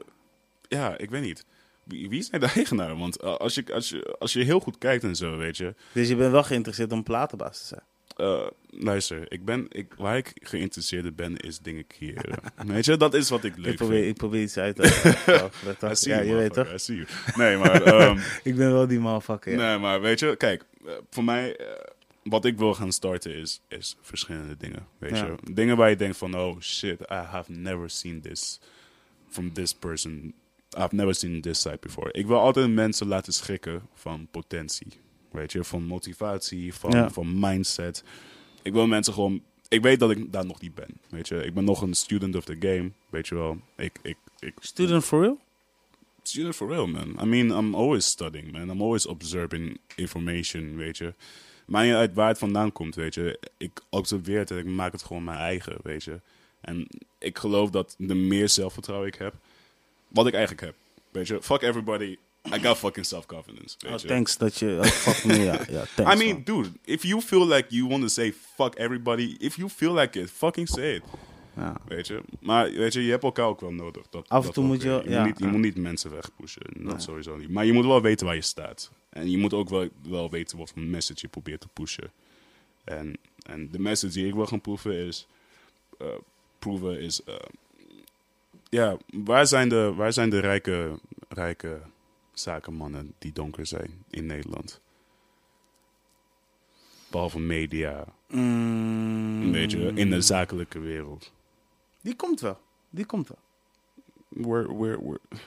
B: ja, ik weet niet. Wie, wie zijn de eigenaren? Want eh, als je, als, je, als je heel goed kijkt en zo, weet je.
A: Dus je bent wel geïnteresseerd om platenbaas te zijn.
B: eh, luister, ik ben, ik, waar ik geïnteresseerd in ben, is dingen creëren. weet je, dat is wat ik leuk
A: Ik probeer,
B: vind.
A: ik probeer iets uit te leggen. Ja, je weet toch?
B: Nee, maar, ehm,
A: Ik ben wel die motherfucker. Ja.
B: nee, maar weet je, kijk, voor mij, wat ik wil gaan starten is, is verschillende dingen. Weet
A: Ja.
B: je, dingen waar je denkt van, oh shit, I have never seen this from this person. I've never seen this side before. Ik wil altijd mensen laten schrikken van potentie. Weet je, van motivatie, van,
A: Ja.
B: van mindset. Ik wil mensen gewoon. Ik weet dat ik daar nog niet ben. Weet je, ik ben nog een student of the game. Weet je wel. Ik, ik, ik,
A: Student for real?
B: student for real, man. I mean, I'm always studying, man. I'm always observing information, weet je. Maakt niet uit waar het vandaan komt, weet je. Ik observeer het en ik maak het gewoon mijn eigen, weet je. En ik geloof dat de meer zelfvertrouwen ik heb, wat ik eigenlijk heb, weet je. Fuck everybody, I got fucking self-confidence,
A: Oh, thanks dat je... Oh, fuck me, ja. ja thanks,
B: I mean,
A: man.
B: dude, if you feel like you want to say fuck everybody, if you feel like it, fucking say it.
A: Ja.
B: Weet je, maar weet je, je hebt elkaar ook wel nodig. Dat,
A: Af en toe moet je
B: je,
A: ja,
B: moet niet, je
A: ja.
B: moet niet mensen wegpushen, dat
A: Nee.
B: sowieso niet. Maar je moet wel weten waar je staat. En je moet ook wel, wel weten wat voor message je probeert te pushen. En, en de message die ik wil gaan proeven is, eh, proeven is, eh, ja, waar zijn de, waar zijn de rijke, rijke zakenmannen die donker zijn in Nederland? Behalve media,
A: Mm,
B: weet je, in de zakelijke wereld.
A: Die komt wel. Die komt wel.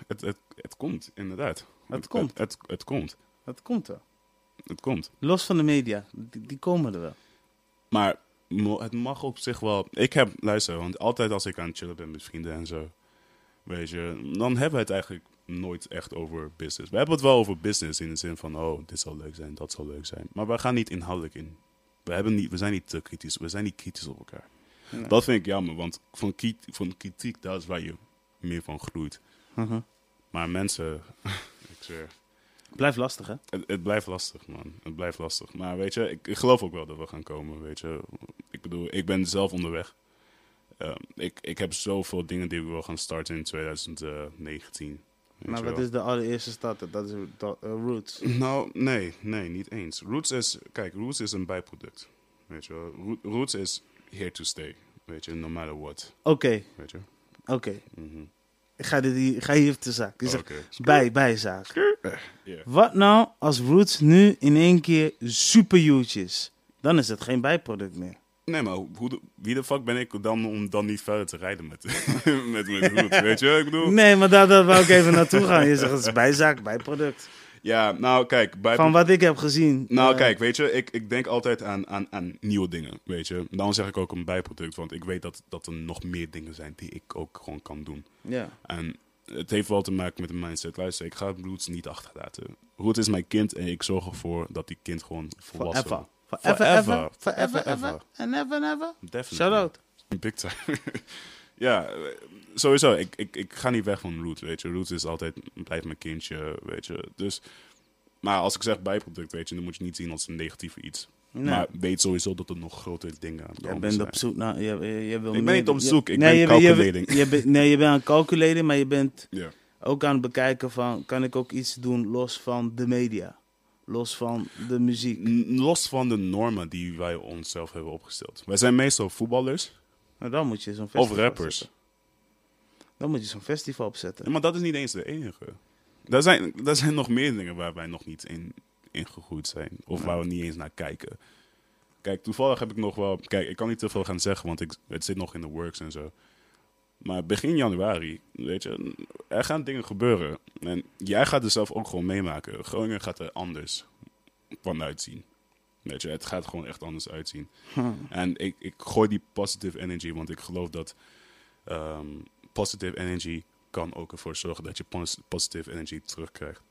B: Het, het, het komt, inderdaad.
A: Het komt.
B: Het, het, het komt.
A: Dat komt wel.
B: Het komt.
A: Los van de media. Die, die komen er wel.
B: Maar het mag op zich wel. Ik heb, luister, want altijd als ik aan het chillen ben met vrienden en zo, weet je, dan hebben we het eigenlijk nooit echt over business. We hebben het wel over business in de zin van, oh, dit zal leuk zijn, dat zal leuk zijn. Maar we gaan niet inhoudelijk in. We, hebben niet, we zijn niet te kritisch, we zijn niet kritisch op elkaar. Dat vind ik jammer, want van, ki- van kritiek, dat is waar je meer van groeit.
A: Mhm.
B: Maar mensen, ik zweer,
A: Blijft lastig, hè?
B: Het, het blijft lastig, man. Het blijft lastig. Maar weet je, ik, ik geloof ook wel dat we gaan komen, weet je. Ik bedoel, ik ben zelf onderweg. Ehm, ik, ik heb zoveel dingen die ik wil gaan starten in 2019. weet
A: Maar wat is de allereerste start? Dat is dat, eh, Roots.
B: Nou, nee, nee, niet eens. Roots is, kijk, Roots is een bijproduct. Weet je wel. Root- Roots is here to stay. Weet je, no matter what.
A: Oké,
B: Weet je.
A: oké.
B: Mhm.
A: Ik ga, dit ik ga hier even de zaak. Zeg,
B: Oké.
A: bij, bijzaak.
B: Ja.
A: Wat nou als Roots nu in één keer super huge is? Dan is het geen bijproduct meer.
B: Nee, maar hoe, de- wie de fuck ben ik dan om dan niet verder te rijden met, met, met Roots, weet je? Ik bedoel...
A: Nee, maar daar, daar wou ik even naartoe gaan. Je zegt het is bijzaak, bijproduct.
B: Ja, nou kijk, bij,
A: Van wat ik heb gezien.
B: nou
A: eh,
B: kijk, weet je, ik, ik denk altijd aan, aan, aan nieuwe dingen, weet je. Dan zeg ik ook een bijproduct, want ik weet dat, dat er nog meer dingen zijn die ik ook gewoon kan doen.
A: Ja.
B: En het heeft wel te maken met de mindset. Luister, ik ga Roots niet achterlaten. Roots is mijn kind en ik zorg ervoor dat die kind gewoon volwassen
A: Forever.
B: wordt.
A: Forever,
B: Forever.
A: ever. Forever,
B: Forever,
A: ever.
B: ever.
A: And never.
B: Definitely.
A: Shout out.
B: Big time. ja, sowieso. Ik, ik, ik ga niet weg van Roots, weet je. Roots is altijd, blijft mijn kindje, weet je. Dus, maar als ik zeg bijproduct, weet je, dan moet je niet zien als een negatieve iets.
A: Nee.
B: Maar weet sowieso dat er nog grotere dingen aan
A: Jij
B: komen
A: bent
B: zijn.
A: op zoek naar... Je, je, je wil
B: Ik ben niet op zoek, ik
A: nee,
B: ben
A: je,
B: calculating.
A: Je, nee, je bent aan calculeren, maar je bent ook aan het bekijken van... Kan ik ook iets doen los van de media? Los van de muziek?
B: N- Los van de normen die wij onszelf hebben opgesteld. Wij zijn meestal voetballers
A: Nou, dan moet je zo'n festival
B: of rappers.
A: opzetten. Dan moet je zo'n festival opzetten.
B: Ja, maar dat is niet eens de enige. Er zijn, er zijn nog meer dingen waar wij nog niet in, in gegroeid zijn. Of waar we niet eens naar kijken. Kijk, toevallig heb ik nog wel... Kijk, ik kan niet te veel gaan zeggen, want ik, het zit nog in de works en zo. Maar begin januari, weet je, er gaan dingen gebeuren. En jij gaat er zelf ook gewoon meemaken. Groningen gaat er anders van uitzien. Weet je, het gaat gewoon echt anders uitzien.
A: Hm.
B: En ik, ik gooi die positive energy, want ik geloof dat ehm, positive energy kan ook ervoor zorgen dat je pos- positive energy terugkrijgt.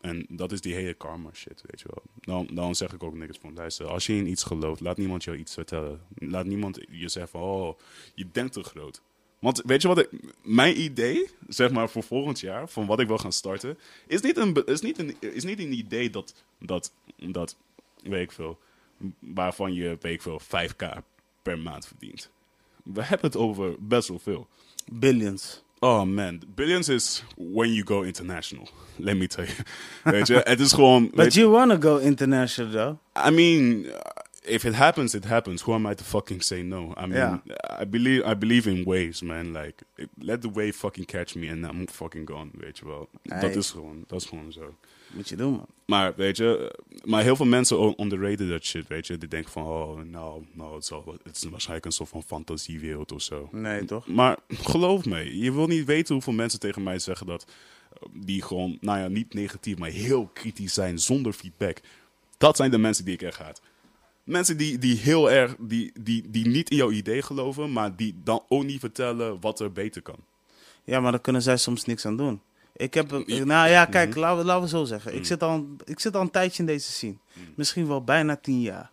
B: En dat is die hele karma shit, weet je wel. Dan, dan zeg ik ook niks van, luister, als je in iets gelooft, laat niemand jou iets vertellen. Laat niemand je zeggen van, oh, je denkt te groot. Want weet je wat, ik, mijn idee, zeg maar voor volgend jaar, van wat ik wil gaan starten, is niet een, is niet een, is niet een idee dat, dat, dat, weet ik veel, waarvan je, weet ik veel, 5k per maand verdient. We hebben het over best wel veel.
A: Billions.
B: Oh man, billions is when you go international. Let me tell you. Weet je, het is gewoon.
A: But you wanna go international though.
B: I mean, uh, if it happens, it happens. Who am I to fucking say no? I mean, I believe I believe in waves, man. Like, let the wave fucking catch me and I'm fucking gone. Weet je wel. Dat is gewoon, dat is gewoon zo.
A: Moet je doen, man.
B: Maar weet je, maar heel veel mensen o- underrated dat shit, weet je. Die denken van, oh, nou, nou het, zal, het is waarschijnlijk een soort van fantasiewereld of zo.
A: Nee, toch?
B: Maar geloof me, je wil niet weten hoeveel mensen tegen mij zeggen dat. eh, die gewoon, nou ja, niet negatief, maar heel kritisch zijn zonder feedback. Dat zijn de mensen die ik echt haat. Mensen die, die heel erg, die, die, die niet in jouw idee geloven, maar die dan ook niet vertellen wat er beter kan.
A: Ja, maar daar kunnen zij soms niks aan doen. Ik heb, een- ik- nou ja, kijk,
B: Mhm.
A: laten, we, laten we zo zeggen. Ik,
B: Mm.
A: zit al, ik zit al een tijdje in deze scene. Misschien wel bijna tien jaar.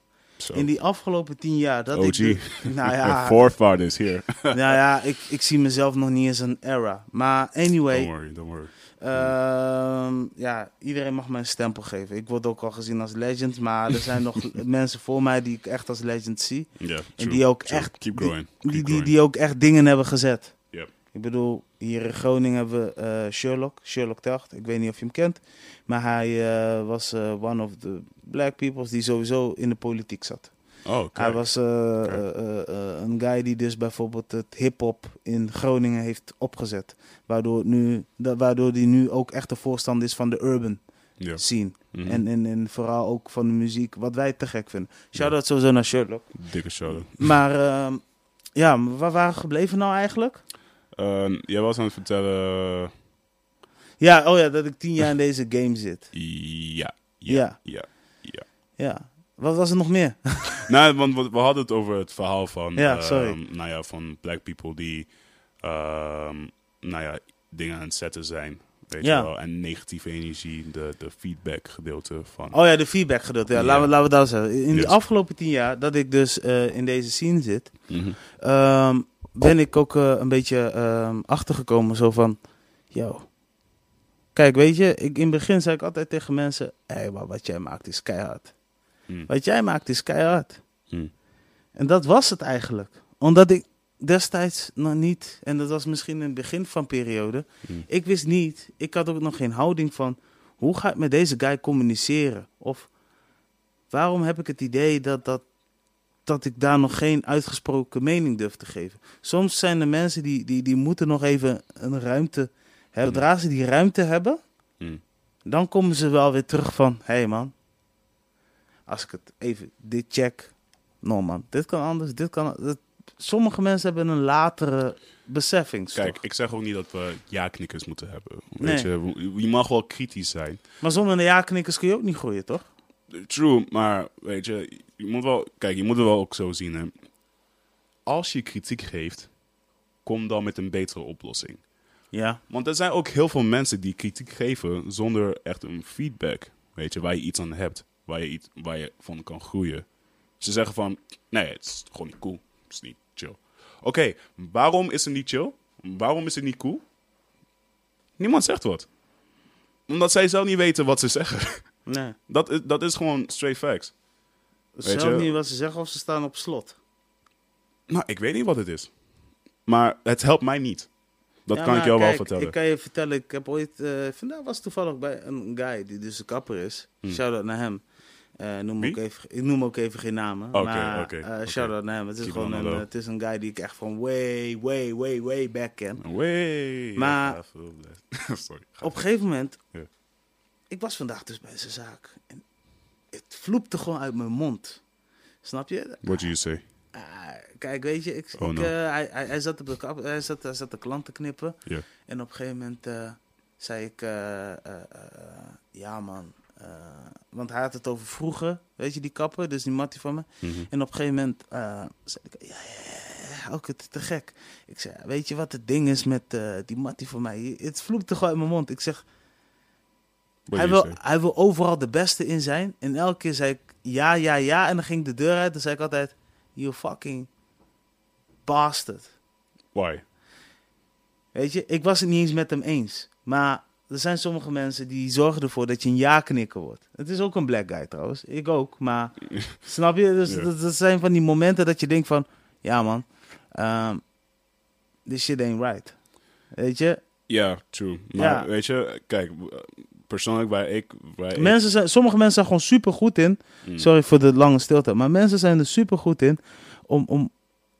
A: In die afgelopen tien jaar dat ik...
B: OG.
A: de- nou ja,
B: Forefathers here.
A: nou ja ik, ik zie mezelf nog niet eens een era. Maar anyway,
B: Don't worry, don't worry.
A: Ehm, ja, iedereen mag mij een stempel geven. Ik word ook al gezien als legend, maar er zijn nog mensen voor mij die ik echt als legend zie.
B: Yeah,
A: En
B: true,
A: die ook
B: true.
A: echt,
B: Keep
A: die, die,
B: keep
A: die,
B: growing.
A: die ook echt dingen hebben gezet. Ik bedoel, hier in Groningen hebben we eh, Sherlock, Sherlock Tacht. Ik weet niet of je hem kent, maar hij eh, was eh, one of the black peoples die sowieso in de politiek zat.
B: Oh, oké.
A: Hij was een guy die dus bijvoorbeeld het hip-hop in Groningen heeft opgezet. Waardoor, nu, da- waardoor hij nu ook echt de voorstander is van de urban
B: Ja.
A: scene.
B: Mhm.
A: En, en, en vooral ook van de muziek, wat wij te gek vinden. Shout-out sowieso naar Sherlock.
B: Dikke shout
A: Maar ehm, ja, waar waren we gebleven nou eigenlijk?
B: Ehm, jij was aan het vertellen.
A: Ja, oh ja, dat ik tien jaar in deze game zit.
B: Ja.
A: Ja.
B: Ja. ja.
A: Ja. Wat was er nog meer?
B: nou, want we, we hadden het over het verhaal van,
A: Ja,
B: ehm,
A: sorry.
B: nou ja, van black people die, ehm, nou ja, dingen aan het zetten zijn. Weet
A: Ja.
B: je wel? En negatieve energie, de, de feedback gedeelte van.
A: Oh ja, de feedback gedeelte. Ja,
B: Ja.
A: Laten, we, laten we dat zeggen. In
B: Yes.
A: de afgelopen tien jaar dat ik dus eh, in deze scene zit,
B: Mhm.
A: Ben ik ook eh, een beetje ehm, achtergekomen. Zo van, yo. Kijk, weet je, ik, in het begin zei ik altijd tegen mensen, hé, hey, maar wat jij maakt is keihard.
B: Mm.
A: Wat jij maakt is keihard.
B: Mm.
A: En dat was het eigenlijk. Omdat ik destijds nog niet, en dat was misschien in het begin van periode,
B: Mm.
A: ik wist niet, ik had ook nog geen houding van, hoe ga ik met deze guy communiceren? Of waarom heb ik het idee dat, dat, dat ik daar nog geen uitgesproken mening durf te geven? Soms zijn er mensen die, die, die moeten nog even een ruimte hebben. Zodra ze die ruimte hebben,
B: Mm.
A: dan komen ze wel weer terug van, hé hey man, als ik het even dit check, no man, dit kan anders, dit kan. Dat, sommige mensen hebben een latere beseffing.
B: Kijk, ik zeg ook niet dat we ja-knikkers moeten hebben. Weet
A: Nee.
B: je, je mag wel kritisch zijn.
A: Maar zonder een ja-knikkers kun je ook niet groeien, toch?
B: True, maar weet je, je moet wel, kijk, je moet het wel ook zo zien. Hè. Als je kritiek geeft, kom dan met een betere oplossing.
A: Ja.
B: Want er zijn ook heel veel mensen die kritiek geven zonder echt een feedback. Weet je, waar je iets aan hebt, waar je, iets, waar je van kan groeien. Ze zeggen van, nee, het is gewoon niet cool. Het is niet chill. Oké, waarom is het niet chill? Waarom is het niet cool? Niemand zegt wat. Omdat zij zelf niet weten wat ze zeggen.
A: Nee.
B: Dat is, dat is gewoon straight facts.
A: Zelf
B: je-
A: niet wat ze zeggen of ze staan op slot.
B: Nou, ik weet niet wat het is. Maar het helpt mij niet. Dat
A: Ja,
B: kan ik jou wel vertellen.
A: Ik kan je vertellen, ik heb ooit... eh, vandaag was toevallig bij een guy die dus een kapper is.
B: Hmm.
A: Shout-out naar hem. Eh, noem ook even, ik noem ook even geen namen.
B: Oké,
A: maar eh,
B: oké.
A: shout-out naar hem. Het is
B: Keep
A: gewoon
B: on
A: een,
B: low.
A: het is een guy die ik echt van way, way, way, way back ken.
B: Way.
A: Maar-.
B: Sorry.
A: Op een gegeven moment... Ik was vandaag dus bij zijn zaak. En het vloepte gewoon uit mijn mond. Snap je?
B: What do you say?
A: Ah, kijk, weet je, ik,
B: Oh,
A: ik,
B: no.
A: eh, hij, hij, hij zat op de kap, hij zat, hij zat de klant te knippen.
B: Ja.
A: En op een gegeven moment eh, zei ik, eh, ja man, want hij had het over vroeger, weet je, die kappen, dus die mattie van me.
B: Mhm.
A: En op een gegeven moment zei ik, ja, ja, ja, ook het te gek. Ik zei, weet je wat het ding is met die mattie van mij? Het vloekte gewoon uit mijn mond. Ik zeg, Hij wil, hij wil overal de beste in zijn. En elke keer zei ik ja, ja, ja. En dan ging ik de deur uit. Dan zei ik altijd, you fucking bastard.
B: Why?
A: Weet je, ik was het niet eens met hem eens. Maar er zijn sommige mensen die zorgen ervoor dat je een ja-knikker wordt. Het is ook een black guy trouwens. Ik ook. Maar snap je? Dus dat, dat zijn van die momenten dat je denkt van... Ja man, um, this shit ain't right. Weet je?
B: Ja, true. Maar
A: Ja.
B: weet je, kijk, persoonlijk waar ik... Waar ik-
A: Mensen zijn, sommige mensen zijn gewoon super goed in.
B: Mm.
A: Sorry voor de lange stilte. Maar mensen zijn er super goed in om... om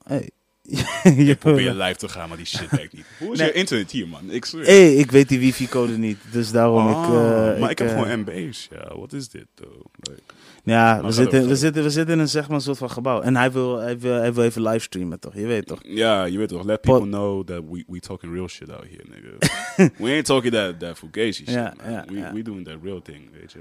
A: hey. je
B: probeer live te gaan, maar die shit werkt niet. Hoe is
A: Nee.
B: je internet hier, man? Ik zweer.
A: hey, ik weet die wifi-code niet. Dus daarom ik...
B: Ah,
A: eh,
B: maar ik, heb
A: eh,
B: gewoon MB's. Ja, wat is dit, though? Like,
A: Ja, we zitten, we, zitten, we zitten in een, zeg maar, soort van gebouw. En hij wil, hij wil, hij wil even livestreamen, toch? Je weet toch?
B: ja, je weet toch, let
A: Pot-
B: people know that we, we talking real shit out here, nigga. we ain't talking that, that fugazi shit,
A: Ja,
B: man.
A: ja,
B: we,
A: ja.
B: we doing that real thing, weet je.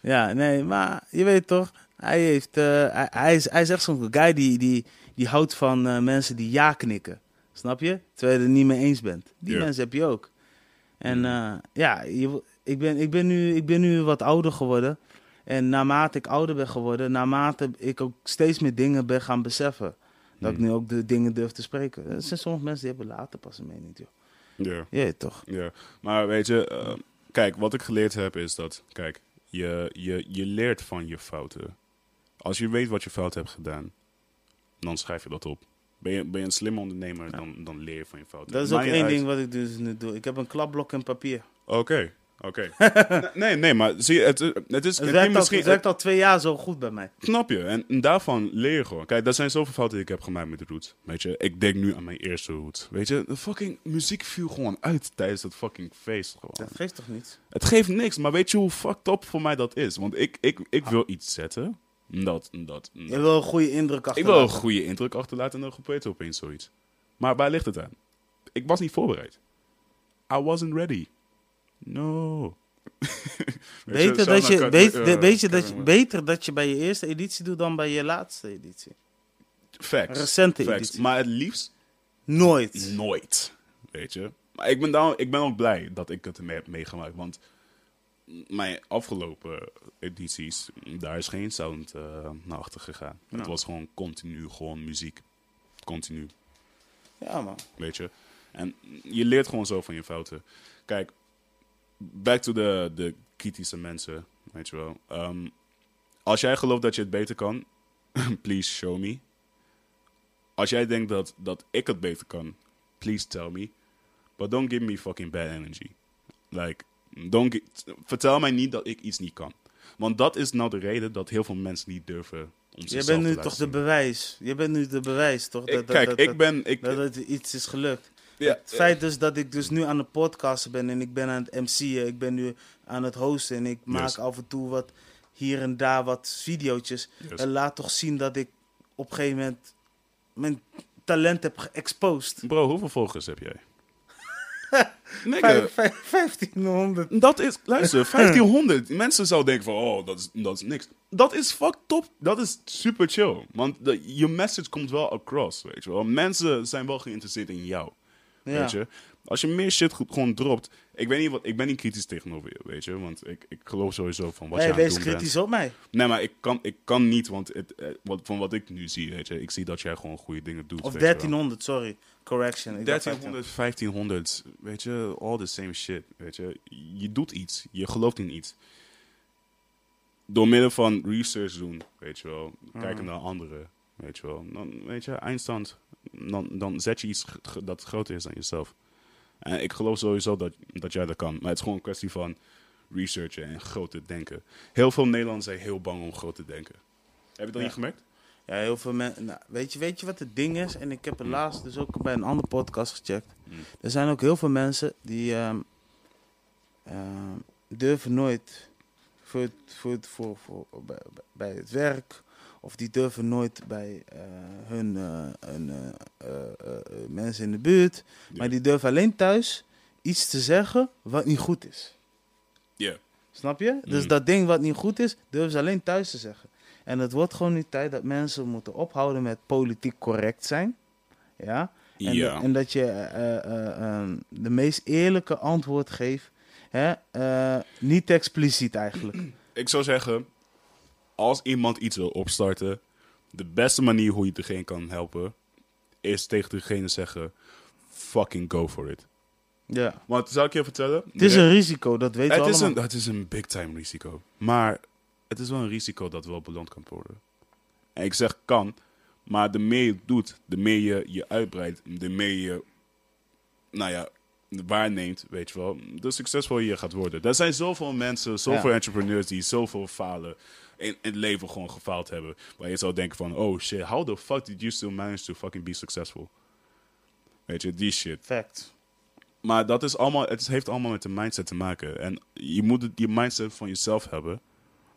A: Ja, nee, maar je weet toch? Hij, heeft, eh, hij, hij, is, hij is echt zo'n guy die, die, die houdt van eh, mensen die ja knikken. Snap je? Terwijl je het er niet mee eens bent. Die
B: Ja.
A: mensen heb je ook. En
B: Mhm.
A: eh, ja, je, ik, ben, ik, ben nu, ik ben nu wat ouder geworden. En naarmate ik ouder ben geworden, naarmate ik ook steeds meer dingen ben gaan beseffen. Dat ik
B: Mhm.
A: nu ook de dingen durf te spreken. Er zijn sommige mensen die hebben later pas een mening, joh.
B: Ja.
A: Weet toch?
B: Ja, maar weet je, eh, kijk, wat ik geleerd heb is dat, kijk, je, je, je leert van je fouten. Als je weet wat je fout hebt gedaan, dan schrijf je dat op. Ben je, ben je een slim ondernemer, dan, dan leer je van je fouten.
A: Dat is ook één
B: uit-
A: ding wat ik dus nu doe. Ik heb een klapblok en papier.
B: Oké, oké. nee, nee, maar zie je, het, het is...
A: Het werkt, al,
B: misschien,
A: het werkt al twee jaar zo goed bij mij.
B: Snap je? En, en daarvan leer je gewoon. Kijk, dat zijn zoveel fouten die ik heb gemaakt met de route. Weet je, ik denk nu aan mijn eerste route. Weet je, de fucking muziek viel gewoon uit tijdens het fucking feest. Gewoon.
A: Dat geeft toch niets?
B: Het geeft niks, maar weet je hoe fucked up voor mij dat is? Want ik, ik, ik wil iets zetten. Dat, dat,
A: Je wil een goede indruk
B: Ik
A: achterlaten.
B: wil een goede indruk achterlaten en dan gebeurt er opeens zoiets. Maar waar ligt het aan? Ik was niet voorbereid. I wasn't ready. No.
A: Beter, dat je, weet,
B: eh,
A: weet je dat je, beter dat je bij je eerste editie doet dan bij je laatste editie.
B: Facts.
A: recente
B: Facts.
A: editie.
B: Maar het liefst
A: Nooit.
B: nooit. Weet je. Maar ik ben, dan, ik ben ook blij dat ik het heb meegemaakt. Want mijn afgelopen edities, daar is geen sound eh, naar achter gegaan.
A: Ja.
B: Het was gewoon continu, gewoon muziek. Continu.
A: Ja, man.
B: Weet je. En je leert gewoon zo van je fouten. Kijk, back to de, de kritische mensen. Weet je wel. Ehm, als jij gelooft dat je het beter kan, please show me. Als jij denkt dat, dat ik het beter kan, please tell me. But don't give me fucking bad energy. Like, don't vertel mij niet dat ik iets niet kan. Want dat is nou de reden dat heel veel mensen niet durven om
A: Je bent nu toch de bewijs. Je bent nu de bewijs, toch? Dat,
B: kijk,
A: dat,
B: ik
A: dat-
B: ben... Ik,
A: dat het iets is gelukt.
B: ja,
A: het feit dus dat ik dus nu aan de podcast ben en ik ben aan het MC'en, ik ben nu aan het hosten en ik maak
B: Yes.
A: af en toe wat hier en daar wat.
B: Yes.
A: En laat toch zien dat ik op een gegeven moment mijn talent heb geëxposed.
B: Bro, hoeveel volgers heb jij? Nigga,
A: Vijf- vijf- 1500.
B: dat is, luister, 1500. Mensen zouden denken van, oh, dat is, dat is niks. Dat is fucked up. Dat is super chill. Want de, je message komt wel across, weet je wel. Mensen zijn wel geïnteresseerd in jou,
A: Ja.
B: weet je. Als je meer shit go- gewoon dropt. Ik weet niet wat, ik ben niet kritisch tegenover je, weet je. Want ik, ik geloof sowieso van wat
A: Hey,
B: je aan het
A: wees
B: doen bent.
A: kritisch op mij.
B: Nee, maar ik kan, ik kan niet, want het, eh, wat, van wat ik nu zie, weet je. Ik zie dat jij gewoon goede dingen doet.
A: Of
B: weet je wel.
A: 1300, sorry. Correction. Ik dacht
B: 1300, 1500, weet je, all the same shit, weet je. Je doet iets, je gelooft in iets. Door middel van research doen, weet je wel, kijken naar anderen, weet je wel. Dan, weet je, eindstand, dan, dan zet je iets dat groter is dan jezelf. En ik geloof sowieso dat, dat jij dat kan, maar het is gewoon een kwestie van researchen en groot te denken. Heel veel Nederlanders zijn heel bang om groot te denken. Heb je dat
A: Ja.
B: niet gemerkt?
A: Ja, heel veel mensen. Nou, weet, je, weet je wat het ding is? En ik heb het laatst dus ook bij een andere podcast gecheckt.
B: Mm.
A: Er zijn ook heel veel mensen die ehm, ehm, durven nooit voor, het- voor, het- voor, voor, bij, bij het werk. Of die durven nooit bij eh, hun, eh, hun, eh, mensen in de buurt. Maar die durven alleen thuis iets te zeggen wat niet goed is.
B: Ja.
A: Snap je? Dus
B: Mm.
A: dat ding wat niet goed is, durven ze alleen thuis te zeggen. En het wordt gewoon nu tijd dat mensen moeten ophouden met politiek correct zijn. Ja? En,
B: Ja.
A: en dat je eh, eh, ehm, de meest eerlijke antwoord geeft. Hè? niet expliciet eigenlijk.
B: Ik zou zeggen, als iemand iets wil opstarten, de beste manier hoe je degene kan helpen, is tegen degene zeggen, fucking go for it.
A: Ja.
B: Want, zal ik je vertellen?
A: Het is een risico, dat weten
B: het
A: we
B: is,
A: allemaal.
B: een, het is een big time risico. Maar het is wel een risico dat wel beloond kan worden. En ik zeg kan, maar de meer je doet, de meer je je uitbreidt, de meer je, nou ja, waarneemt, weet je wel, de succesvol je gaat worden. Er zijn zoveel mensen, zoveel
A: Ja.
B: entrepreneurs die zoveel falen. In, in het leven gewoon gefaald hebben. Waar je zou denken van, oh shit, how the fuck did you still manage to fucking be successful? Weet je, die shit.
A: Fact.
B: Maar dat is allemaal, het heeft allemaal met de mindset te maken. En je moet die mindset van jezelf hebben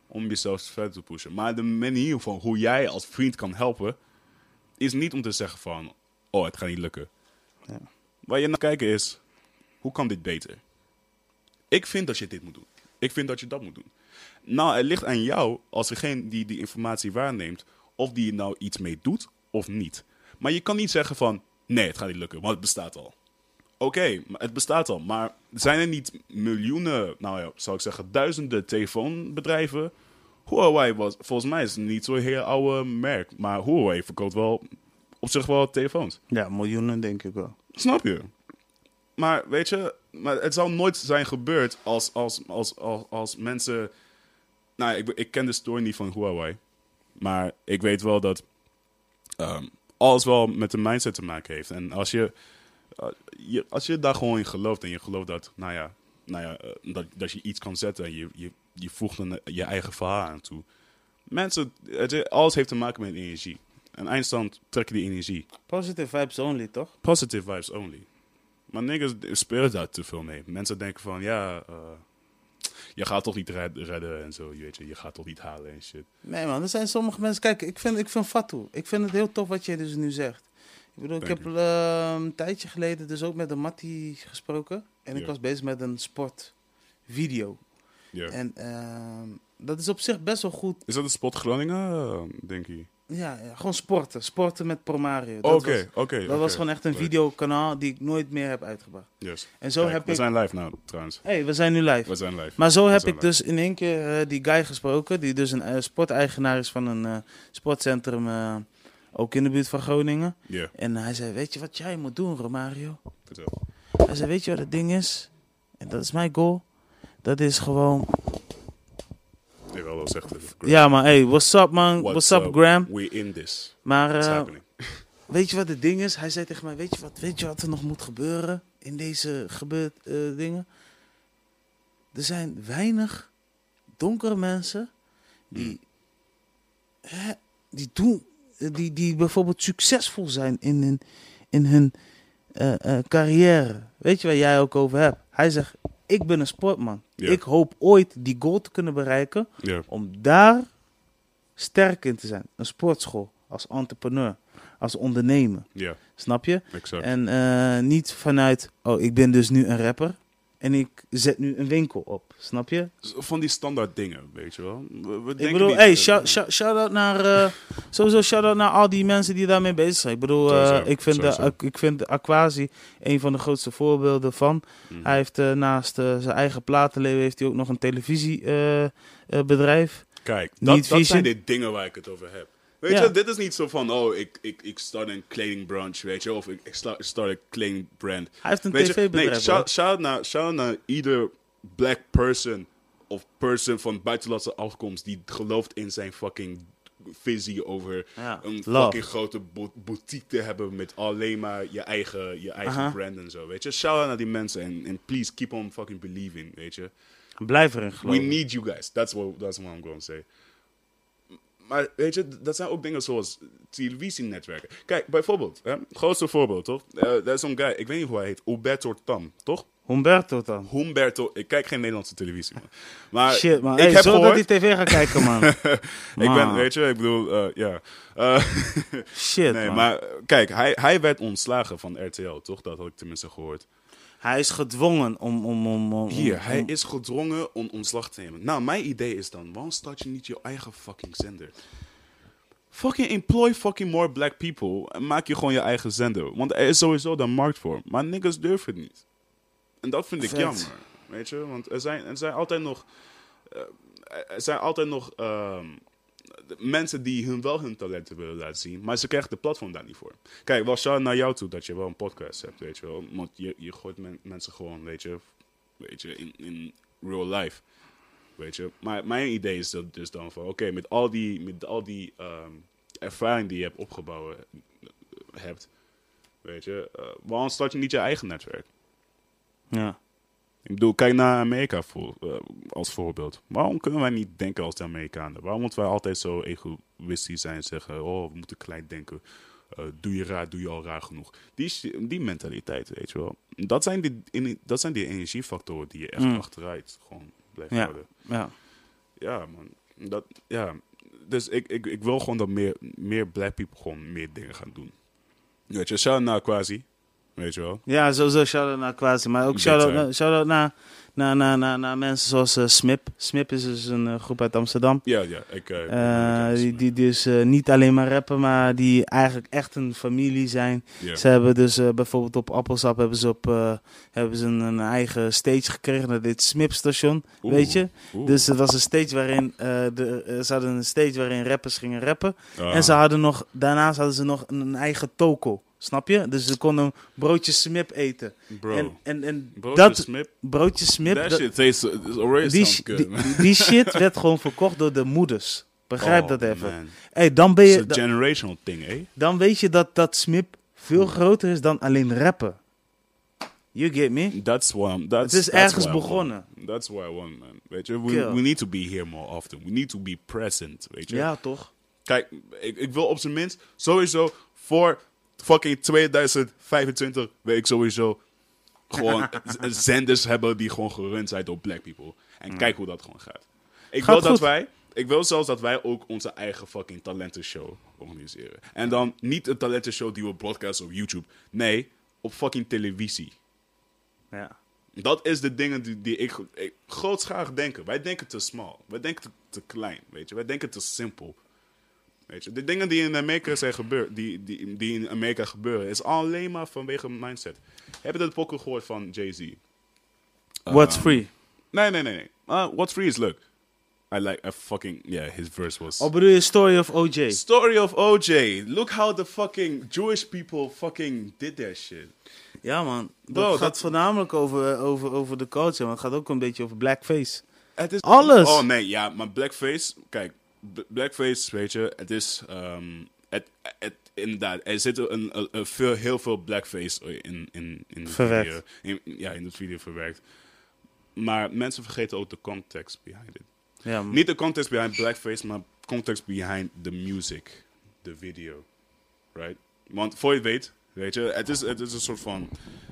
B: om jezelf verder te pushen. Maar de manier van hoe jij als vriend kan helpen, is niet om te zeggen van, oh, het gaat niet lukken.
A: Ja.
B: Waar je naar kijken is, hoe kan dit beter? Ik vind dat je dit moet doen. Ik vind dat je dat moet doen. Nou, het ligt aan jou, als degene die die informatie waarneemt, of die er nou iets mee doet of niet. Maar je kan niet zeggen van, nee, het gaat niet lukken, want het bestaat al. Oké, het bestaat al. Maar zijn er niet miljoenen, nou ja, zou ik zeggen, duizenden telefoonbedrijven? Huawei was, volgens mij is het niet zo'n heel oude merk. Maar Huawei verkoopt wel op zich wel telefoons.
A: Ja, miljoenen denk ik wel.
B: Snap je? Maar weet je, maar het zou nooit zijn gebeurd als, als, als, als, als mensen. Nou, ik, ik ken de story niet van Huawei. Maar ik weet wel dat ehm, alles wel met de mindset te maken heeft. En als je, eh, je, als je daar gewoon in gelooft en je gelooft dat, nou ja, nou ja eh, dat, dat je iets kan zetten en je, je, je voegt een, je eigen verhaal aan toe. Mensen, het, alles heeft te maken met energie. En eindstand trek je die energie.
A: Positive vibes only, toch?
B: Positive vibes only. Maar niggas spelen daar te veel mee. Mensen denken van, ja, eh, je gaat toch niet red- redden en zo, je weet je. Je gaat toch niet halen en shit.
A: Nee man, er zijn sommige mensen... Kijk, ik vind, ik vind Fatou. Ik vind het heel tof wat jij dus nu zegt. Ik bedoel, ik heb eh, een tijdje geleden dus ook met een Mattie gesproken. En ik was bezig met een sportvideo.
B: Ja.
A: En ehm, dat is op zich best wel goed.
B: Is dat de spot Groningen, eh, denk je?
A: Ja, ja, gewoon sporten. Sporten met Promario.
B: Oké,
A: Dat
B: oké.
A: Dat was gewoon echt een videokanaal die ik nooit meer heb uitgebracht.
B: Yes.
A: En zo
B: Kijk,
A: heb
B: we
A: ik...
B: zijn live nou, trouwens.
A: hey, we zijn nu live.
B: We zijn live.
A: Maar zo
B: We
A: heb ik
B: live.
A: dus in één keer eh, die guy gesproken, die dus een eh, sporteigenaar is van een eh, sportcentrum, ook in de buurt van Groningen.
B: Ja,
A: En hij zei, weet je wat jij moet doen, Romario?
B: vertel.
A: Hij zei, weet je wat het ding is? En dat is mijn goal. Dat is gewoon...
B: Nee, wel, zegt het.
A: Ja, maar hey, what's up man? What's, up, Graham?
B: We in this.
A: Maar eh, weet je wat het ding is? Hij zei tegen mij, weet je wat, weet je wat er nog moet gebeuren in deze gebeurt, eh, dingen? Er zijn weinig donkere mensen die, hè, die doen, die, die bijvoorbeeld succesvol zijn in hun, in hun eh, carrière. Weet je waar jij ook over hebt? Hij zegt, ik ben een sportman. Ik hoop ooit die goal te kunnen bereiken om daar sterk in te zijn. Een sportschool, als entrepreneur, als ondernemer.
B: ja,
A: Snap je?
B: exact.
A: En eh, niet vanuit, oh, ik ben dus nu een rapper en ik zet nu een winkel op. Snap je?
B: Van die standaard dingen, weet je wel. We, we denken
A: Ik bedoel,
B: niet-
A: hey, shout, shout, shout-out naar, eh, sowieso shout-out naar al die mensen die daarmee bezig zijn. Ik bedoel, eh,
B: Sowieso,
A: ik, vind de, ik vind Aquasi een van de grootste voorbeelden van.
B: Mhm.
A: Hij heeft eh, naast zijn eigen platenleven heeft hij ook nog een televisiebedrijf.
B: Kijk, dat, dat zijn de dingen waar ik het over heb. Weet
A: Ja.
B: je, dit is niet zo van, oh, ik, ik, ik start een kledingbranch, weet je, of ik, ik start, een kledingbrand.
A: Hij heeft een tv-bedrijf.
B: nee, shout, shout, naar, shout naar ieder black person of person van buitenlandse afkomst die gelooft in zijn fucking visie over
A: Ja,
B: een
A: love.
B: fucking grote bo- boutique te hebben met alleen maar je eigen, je eigen
A: Aha.
B: brand en zo, weet je. Shout out naar die mensen en en please keep on fucking believing, weet je.
A: Blijf erin
B: We
A: geloven.
B: need you guys. That's what, that's what I'm going to say. Maar weet je, dat zijn ook dingen zoals televisienetwerken. Kijk, bijvoorbeeld, hè, grootste voorbeeld, toch? Eh, Dat is zo'n guy, ik weet niet hoe hij heet, Humberto Tam, toch?
A: Humberto dan.
B: Humberto, ik kijk geen Nederlandse televisie, man. Maar
A: Shit, man.
B: ik
A: Hey,
B: heb
A: zo dat
B: gehoord,
A: die tv gaat kijken, man.
B: ik ben, weet je, ik bedoel, eh, ja. Eh,
A: Shit,
B: nee,
A: man.
B: maar eh, kijk, hij, hij werd ontslagen van RTL, toch? Dat had ik tenminste gehoord.
A: Hij is gedwongen om... om, om, om
B: Hier,
A: om-
B: hij is gedwongen om ontslag te nemen. Nou, mijn idee is dan, waarom start je niet je eigen fucking zender? Fucking employ fucking more black people en maak je gewoon je eigen zender. Want er is sowieso de markt voor. Maar niggas durven het niet. En dat vind ik
A: Vet.
B: jammer. Weet je? Want er zijn, er zijn altijd nog. eh, er zijn altijd nog ehm, mensen die hun wel hun talenten willen laten zien, maar ze krijgen de platform daar niet voor. Kijk, wel shout naar jou toe dat je wel een podcast hebt, weet je wel. Want je, je gooit men- mensen gewoon, weet je, weet je in, in real life. Weet je. Maar mijn idee is dat dus dan van, oké, met al die, met al die ehm, ervaring die je hebt opgebouwd eh, hebt, weet je, eh, waarom start je niet je eigen netwerk?
A: Ja.
B: Ik bedoel, kijk naar Amerika voor, eh, als voorbeeld. Waarom kunnen wij niet denken als de Amerikanen? Waarom moeten wij altijd zo egoïstisch zijn en zeggen: Oh, we moeten klein denken. Eh, doe je raar, doe je al raar genoeg. Die, die mentaliteit, weet je wel. Dat zijn die, in- dat zijn die energiefactoren die je echt
A: Mm.
B: achteruit gewoon blijft
A: Ja.
B: houden.
A: Ja.
B: Ja, man. Dat, ja. Dus ik, ik, ik wil gewoon dat meer, meer black people gewoon meer dingen gaan doen. Weet je, shout naar Quasi. Weet je wel.
A: Ja, sowieso shout-out naar Quasi. Maar ook shout-out,
B: time.
A: naar, naar, naar, naar, naar, naar mensen zoals eh, Smip. Smip is dus een eh, groep uit Amsterdam.
B: Ja, ja. Ik, eh,
A: die, die dus niet alleen maar rappen, maar die eigenlijk echt een familie zijn. Ze hebben dus bijvoorbeeld op Appelsap hebben ze, op, hebben ze een, een eigen stage gekregen naar dit Smip-station,
B: Oeh,
A: weet je.
B: oeh.
A: Dus het was een stage waarin, de, ze hadden een stage waarin rappers gingen rappen.
B: Ah.
A: En ze hadden nog, daarnaast hadden ze nog een, een eigen toko, snap je? Dus ze konden broodjes Smip eten.
B: Bro.
A: En, en, en
B: Broodjes
A: dat
B: Smip.
A: broodjes Smip,
B: That
A: dat-
B: shit tastes it's already
A: die,
B: good,
A: die, shit werd gewoon verkocht door de moeders. Begrijp
B: Oh,
A: dat even.
B: man.
A: Hey, dan, ben
B: It's
A: je,
B: a
A: da-
B: generational thing, eh?
A: dan weet je dat, dat Smip veel groter is dan alleen rappen. You get me?
B: That's why I'm, that's,
A: Het is
B: that's
A: ergens begonnen.
B: That's why I want, man. Weet je, we,
A: Kill.
B: we need to be here more often. We need to be present, weet je.
A: Ja, toch?
B: Kijk, ik, ik wil op zijn minst sowieso voor fucking 2025 wil ik sowieso gewoon zenders hebben die gewoon gerund zijn door black people. En kijk hoe dat gewoon gaat. Ik
A: Gaat
B: wil dat
A: goed.
B: wij, ik wil zelfs dat wij ook onze eigen fucking talentenshow organiseren. En dan niet een talentenshow die we broadcasten op YouTube. Nee, op fucking televisie.
A: Ja.
B: Dat is de dingen die, die ik, ik grootschalig denken. Wij denken te small. Wij denken te, te klein, weet je. Wij denken te simpel. Weet je, de dingen die in Amerika zijn gebeurd, die, die, die in Amerika gebeuren, is alleen maar vanwege mindset. Heb je dat pokken gehoord van Jay-Z?
A: What's
B: Um,
A: free?
B: Nee, nee, nee, nee. Uh, What's free is leuk. I like, I fucking, yeah, his verse was...
A: Of bedoel je Story of OJ?
B: Story of OJ. Look how the fucking Jewish people fucking did that shit.
A: Ja, man. Dat
B: Bro,
A: gaat
B: dat-
A: voornamelijk over, over, over de culture, maar het gaat ook een beetje over blackface.
B: Het is
A: Alles.
B: Oh nee, ja, maar blackface, kijk, blackface, weet je, het is, ehm, het, het, inderdaad, er zit een, een, een veel, heel veel blackface in, in, in de video. In, ja, in de video verwerkt. Maar mensen vergeten ook de context behind it.
A: Ja.
B: Niet de context behind blackface, maar context behind the music, de video, right? Want voor je weet, weet je, het is, het is een soort van,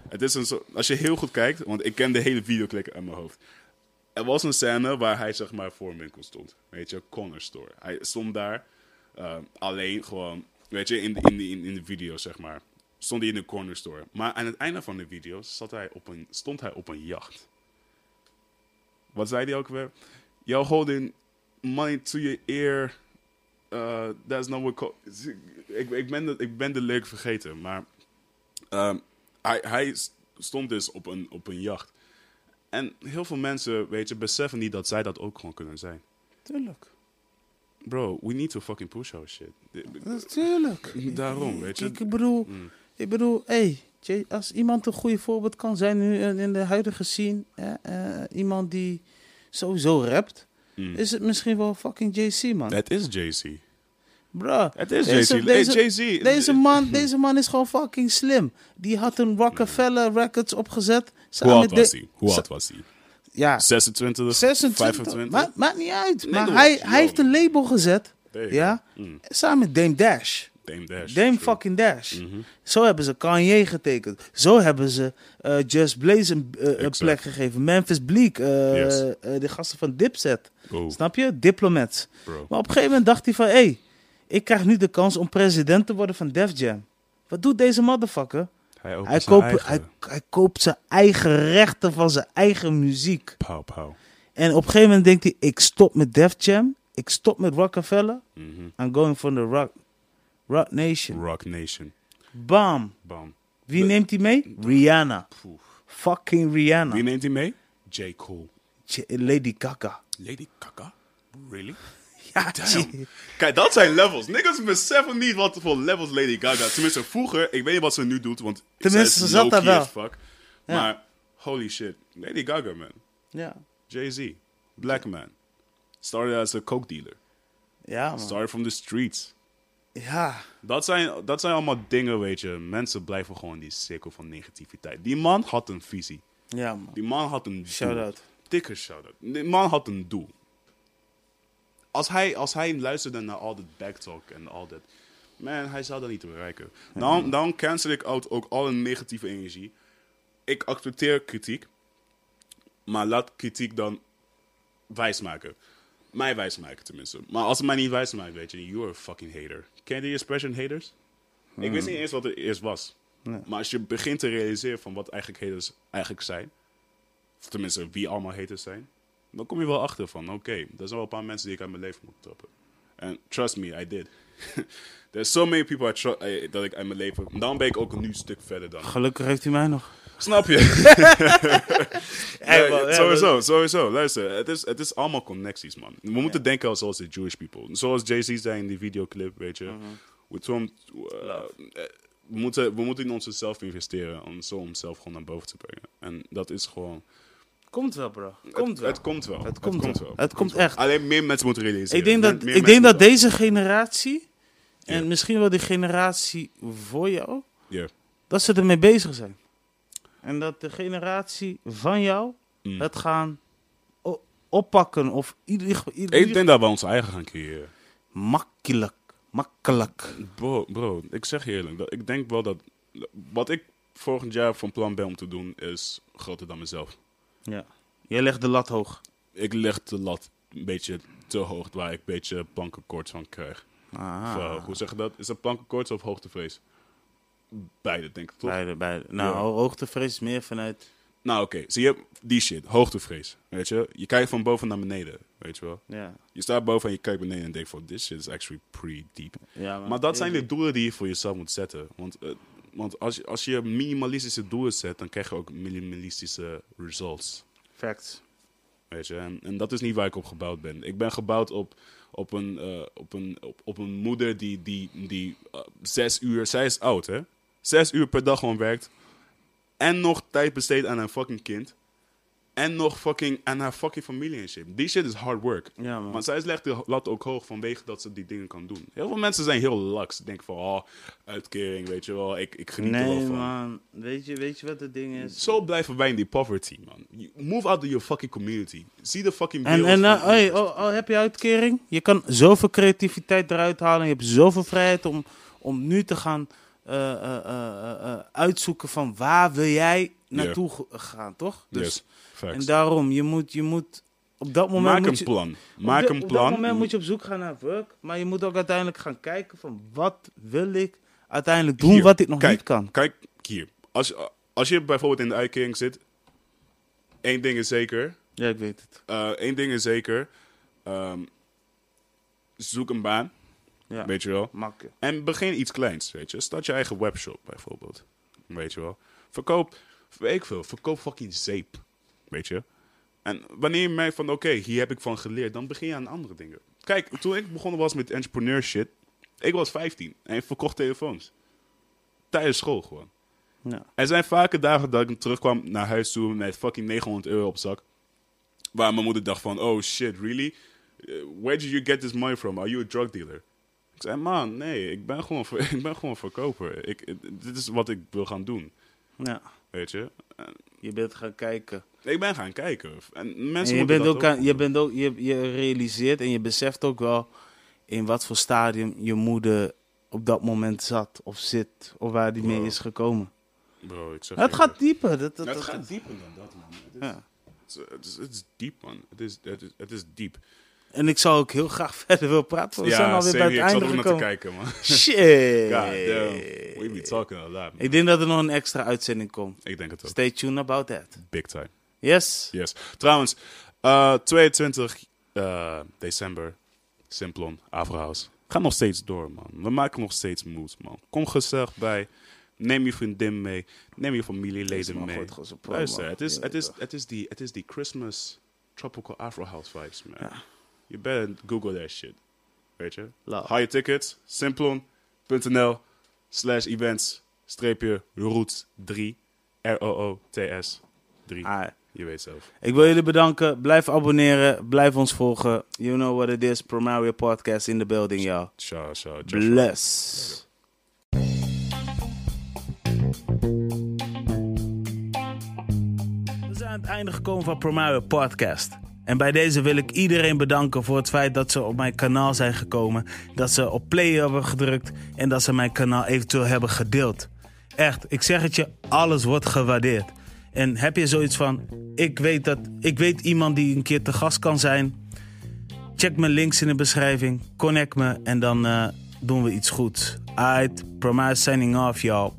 B: het is een soort, als je heel goed kijkt, want ik ken de hele videoclip uit mijn hoofd. Er was een scène waar hij zeg maar voor een winkel stond, weet je, corner store. Hij stond daar eh, alleen gewoon, weet je, in de, in, de, in, de video zeg maar, stond hij in de corner store. Maar aan het einde van de video zat hij op een, stond hij op een jacht. Wat zei hij ook weer? You're holding money to your ear. Uh, that's not what... Ik, ik, ben de, ik ben de leuk vergeten, maar... ehm, hij, hij stond dus op een, op een jacht. En heel veel mensen, weet je, beseffen niet dat zij dat ook gewoon kunnen zijn.
A: Tuurlijk.
B: Bro, we need to fucking push our shit.
A: Natuurlijk.
B: Daarom, weet je.
A: Ik, ik bedoel,
B: Mm.
A: ik bedoel, hey, als iemand een goede voorbeeld kan zijn nu in de huidige scene, hè, eh, iemand die sowieso rapt,
B: Mm.
A: is het misschien wel fucking JC, man.
B: Het is Jay-Z.
A: Bruh.
B: Het is
A: Deze-
B: Jay-Z.
A: deze-
B: Hey, Jay-Z.
A: Deze man, deze man is gewoon fucking slim. Die had een Rockefeller Records opgezet.
B: Hoe oud was hij? Hoe oud was hij?
A: Ja,
B: 26?
A: 26.
B: 25?
A: Maakt, maakt niet uit.
B: Nee,
A: maar hij, hij heeft een label gezet. Ja.
B: Mm.
A: Samen met Dame Dash.
B: Dame Dash.
A: Dame
B: true.
A: fucking Dash.
B: Mhm.
A: Zo hebben ze Kanye getekend. Zo hebben ze eh, Just Blaze een, eh, plek gegeven. Memphis Bleak. eh,
B: Yes.
A: de gasten van Dipset.
B: Oh,
A: Snap je? Diplomats.
B: bro.
A: Maar op een gegeven moment dacht hij van... Hey, ik krijg nu de kans om president te worden van Def Jam. Wat doet deze motherfucker?
B: Hij,
A: koopt,
B: eigen-
A: hij, hij koopt zijn eigen rechten van zijn eigen muziek.
B: Pauw, pauw.
A: En op een gegeven moment denkt hij... Ik stop met Def Jam. Ik stop met Rockefeller.
B: Mhm.
A: I'm going for the Rock, rock Nation.
B: Rock Nation.
A: Bam.
B: Bam.
A: Wie
B: De-
A: neemt hij mee? Rihanna. Fucking Rihanna.
B: Wie neemt hij mee? J. Cole.
A: J- Lady Gaga.
B: Lady Gaga? Really?
A: Ja,
B: Damn. Kijk, dat zijn levels. Niggas beseffen niet wat voor levels Lady Gaga... Tenminste, vroeger, ik weet niet wat ze nu doet, want...
A: Tenminste, ze zat daar wel.
B: Fuck.
A: Ja.
B: Maar, holy shit. Lady Gaga, man.
A: ja.
B: Jay-Z. Black man. Started as a coke dealer.
A: Ja, man.
B: Started from the streets.
A: Ja.
B: Dat zijn, dat zijn allemaal dingen, weet je. Mensen blijven gewoon in die cirkel van negativiteit. Die man had een visie.
A: Ja, man.
B: Die man had een doel.
A: Shout-out.
B: Dikke shout-out. Die man had een doel. Als hij, als hij luisterde naar al dat backtalk en al dat... Man, hij zou dat niet bereiken. Dan, dan cancel ik out ook alle negatieve energie. Ik accepteer kritiek. Maar laat kritiek dan wijsmaken. Mij wijsmaken tenminste. Maar als het mij niet wijsmaakt, weet je, you're a fucking hater. Ken je die expression haters? Ik wist niet eens wat het eerst was.
A: Nee.
B: Maar als je begint te realiseren van wat eigenlijk haters eigenlijk zijn, of tenminste wie allemaal haters zijn, dan kom je wel achter van, oké, er zijn wel een paar mensen die ik uit mijn leven moet trappen. En trust me, I did. There's so many people I eh, dat ik uit mijn leven... Dan ben ik ook een nu stuk verder dan.
A: Gelukkig heeft hij mij nog.
B: Snap je?
A: Hey, man,
B: sowieso, sowieso. Luister, het is, het is allemaal connecties, man. We moeten denken als zoals de Jewish people. Zoals Jay-Z zei in die videoclip, weet je.
A: Mhm.
B: We, uh, eh, we, moeten, we moeten in onszelf investeren om zo onszelf gewoon naar boven te brengen. En dat is gewoon...
A: Komt wel, bro. Komt
B: het,
A: wel.
B: het komt wel.
A: Het komt wel. Het komt echt.
B: Alleen meer mensen moeten realiseren.
A: Ik denk dat,
B: meer
A: ik denk dat deze generatie, en misschien wel die generatie voor jou,
B: Ja.
A: dat ze ermee bezig zijn. En dat de generatie van jou
B: Mm.
A: het gaan oppakken of ieder, ieder,
B: Ik denk dat we ons eigen gaan creëren.
A: makkelijk, makkelijk.
B: Bro, bro, ik zeg je eerlijk. Dat, ik denk wel dat... Wat ik volgend jaar van plan ben om te doen, is groter dan mezelf.
A: Ja. Jij legt de lat hoog.
B: Ik leg de lat een beetje te hoog, waar ik een beetje plankenkoorts van krijg.
A: Ah,
B: Of, hoe zeg je dat? Is dat plankenkoorts of hoogtevrees? Beide, denk ik, toch?
A: beide, beide. Nou,
B: Ja.
A: hoogtevrees is meer vanuit...
B: Nou, oké. Zie je, die shit. Hoogtevrees. Weet je? Je kijkt van boven naar beneden. Weet je wel?
A: Ja,
B: Je staat boven en je kijkt beneden en denkt van... This shit is actually pretty deep.
A: ja
B: Maar dat zijn de doelen die je voor jezelf moet zetten. Want, eh, want als, je, als je minimalistische doelen zet... dan krijg je ook minimalistische results.
A: Facts.
B: Weet je? En, en dat is niet waar ik op gebouwd ben. Ik ben gebouwd op, op, een, eh, op, een, op, op een moeder die, die, die eh, zes uur... Zij is oud, hè? Zes uur per dag gewoon werkt. En nog tijd besteedt aan haar fucking kind. En nog fucking aan haar fucking familie en shit. Die shit is hard work.
A: Ja, man.
B: Maar zij legt de lat ook hoog vanwege dat ze die dingen kan doen. Heel veel mensen zijn heel laks. Ze denken van, oh, uitkering, weet je wel. Ik, ik geniet er wel van.
A: man. Weet je, weet je wat het ding is?
B: Zo blijven wij in die poverty, man. Move out of your fucking community. Zie de fucking
A: En, en uh, hey, oh, oh, heb je uitkering? Je kan zoveel creativiteit eruit halen. Je hebt zoveel vrijheid om, om nu te gaan eh, eh, uitzoeken van waar wil jij naartoe ge- gaan, toch? Dus,
B: Yes, facts.
A: En daarom, je moet, je moet op dat moment...
B: Maak
A: moet
B: een
A: je,
B: plan. Maak
A: de-
B: een
A: Op dat
B: plan.
A: moment moet je op zoek gaan naar work. Maar je moet ook uiteindelijk gaan kijken van wat wil ik uiteindelijk doen
B: Hier,
A: wat ik nog
B: kijk,
A: niet kan.
B: Kijk hier. Als, als je bijvoorbeeld in de uitkering zit, één ding is zeker.
A: Ja, ik weet het.
B: eh één ding is zeker. ehm, zoek een baan,
A: Ja,
B: weet je wel.
A: makkelijk.
B: En begin iets kleins, weet je. Start je eigen webshop bijvoorbeeld. Weet je wel. Verkoop, weet ik veel, verkoop fucking zeep. Weet je. En wanneer je merkt van, oké, hier heb ik van geleerd, dan begin je aan andere dingen. Kijk, toen ik begonnen was met entrepreneur shit, ik was 15 en ik verkocht telefoons. Tijdens school gewoon.
A: Ja.
B: Er zijn vaker dagen dat ik terugkwam naar huis toe met fucking 900 euro op zak. Waar mijn moeder dacht van, oh shit, really? Uh, where did you get this money from? Are you a drug dealer? Ik zei, man, nee, ik ben gewoon, ik ben gewoon verkoper. Ik, dit is wat ik wil gaan doen,
A: ja,
B: weet je.
A: je bent gaan kijken.
B: Ik ben gaan kijken. En
A: En
B: mensen
A: je
B: moeten
A: bent
B: dat
A: ook, aan, je, bent ook je, je realiseert en je beseft ook wel in wat voor stadium je moeder op dat moment zat of zit of waar die mee is gekomen.
B: Bro, ik zeg
A: Het
B: je
A: gaat dieper. Dat, dat,
B: Het
A: dat-
B: gaat dieper dan dat, man. Het is,
A: ja.
B: het is, het is, het is diep, man. Het is, het is, het is diep.
A: En ik zou ook heel graag verder willen praten. We zijn alweer bij het
B: ik
A: einde
B: er ook naar te kijken, man.
A: Shit.
B: God damn. We be talking a lot, man.
A: Ik denk dat er nog een extra uitzending komt.
B: Ik denk het ook.
A: Stay tuned about that.
B: Big time.
A: Yes.
B: Yes. Trouwens, eh 22 eh, december, Simplon, Averhouse. Ga nog steeds door, man. We maken nog steeds moves, man. Kom gezellig bij. Neem je vriendin mee. Neem je familieleden
A: man
B: mee. Luister, het is,
A: Ja,
B: het, is, het, is die, het is die Christmas tropical Afro house vibes, man. You better Google that shit. Weet je?
A: Love.
B: Je tickets. Simplon.nl slash events streepje roots 3. R-O-O-T-S 3.
A: Ah,
B: Je weet zelf.
A: Ik wil jullie bedanken. Blijf abonneren. Blijf ons volgen. You know what it is. Promario Podcast in the building, y'all.
B: Ciao, ciao.
A: Bless. We zijn aan het einde gekomen van Promario Podcast. En bij deze wil ik iedereen bedanken voor het feit dat ze op mijn kanaal zijn gekomen. Dat ze op play hebben gedrukt en dat ze mijn kanaal eventueel hebben gedeeld. Echt, ik zeg het je, alles wordt gewaardeerd. En heb je zoiets van, ik weet, dat, ik weet iemand die een keer te gast kan zijn. Check mijn links in de beschrijving. Connect me en dan eh, doen we iets goeds. Alright, Promise signing off, y'all.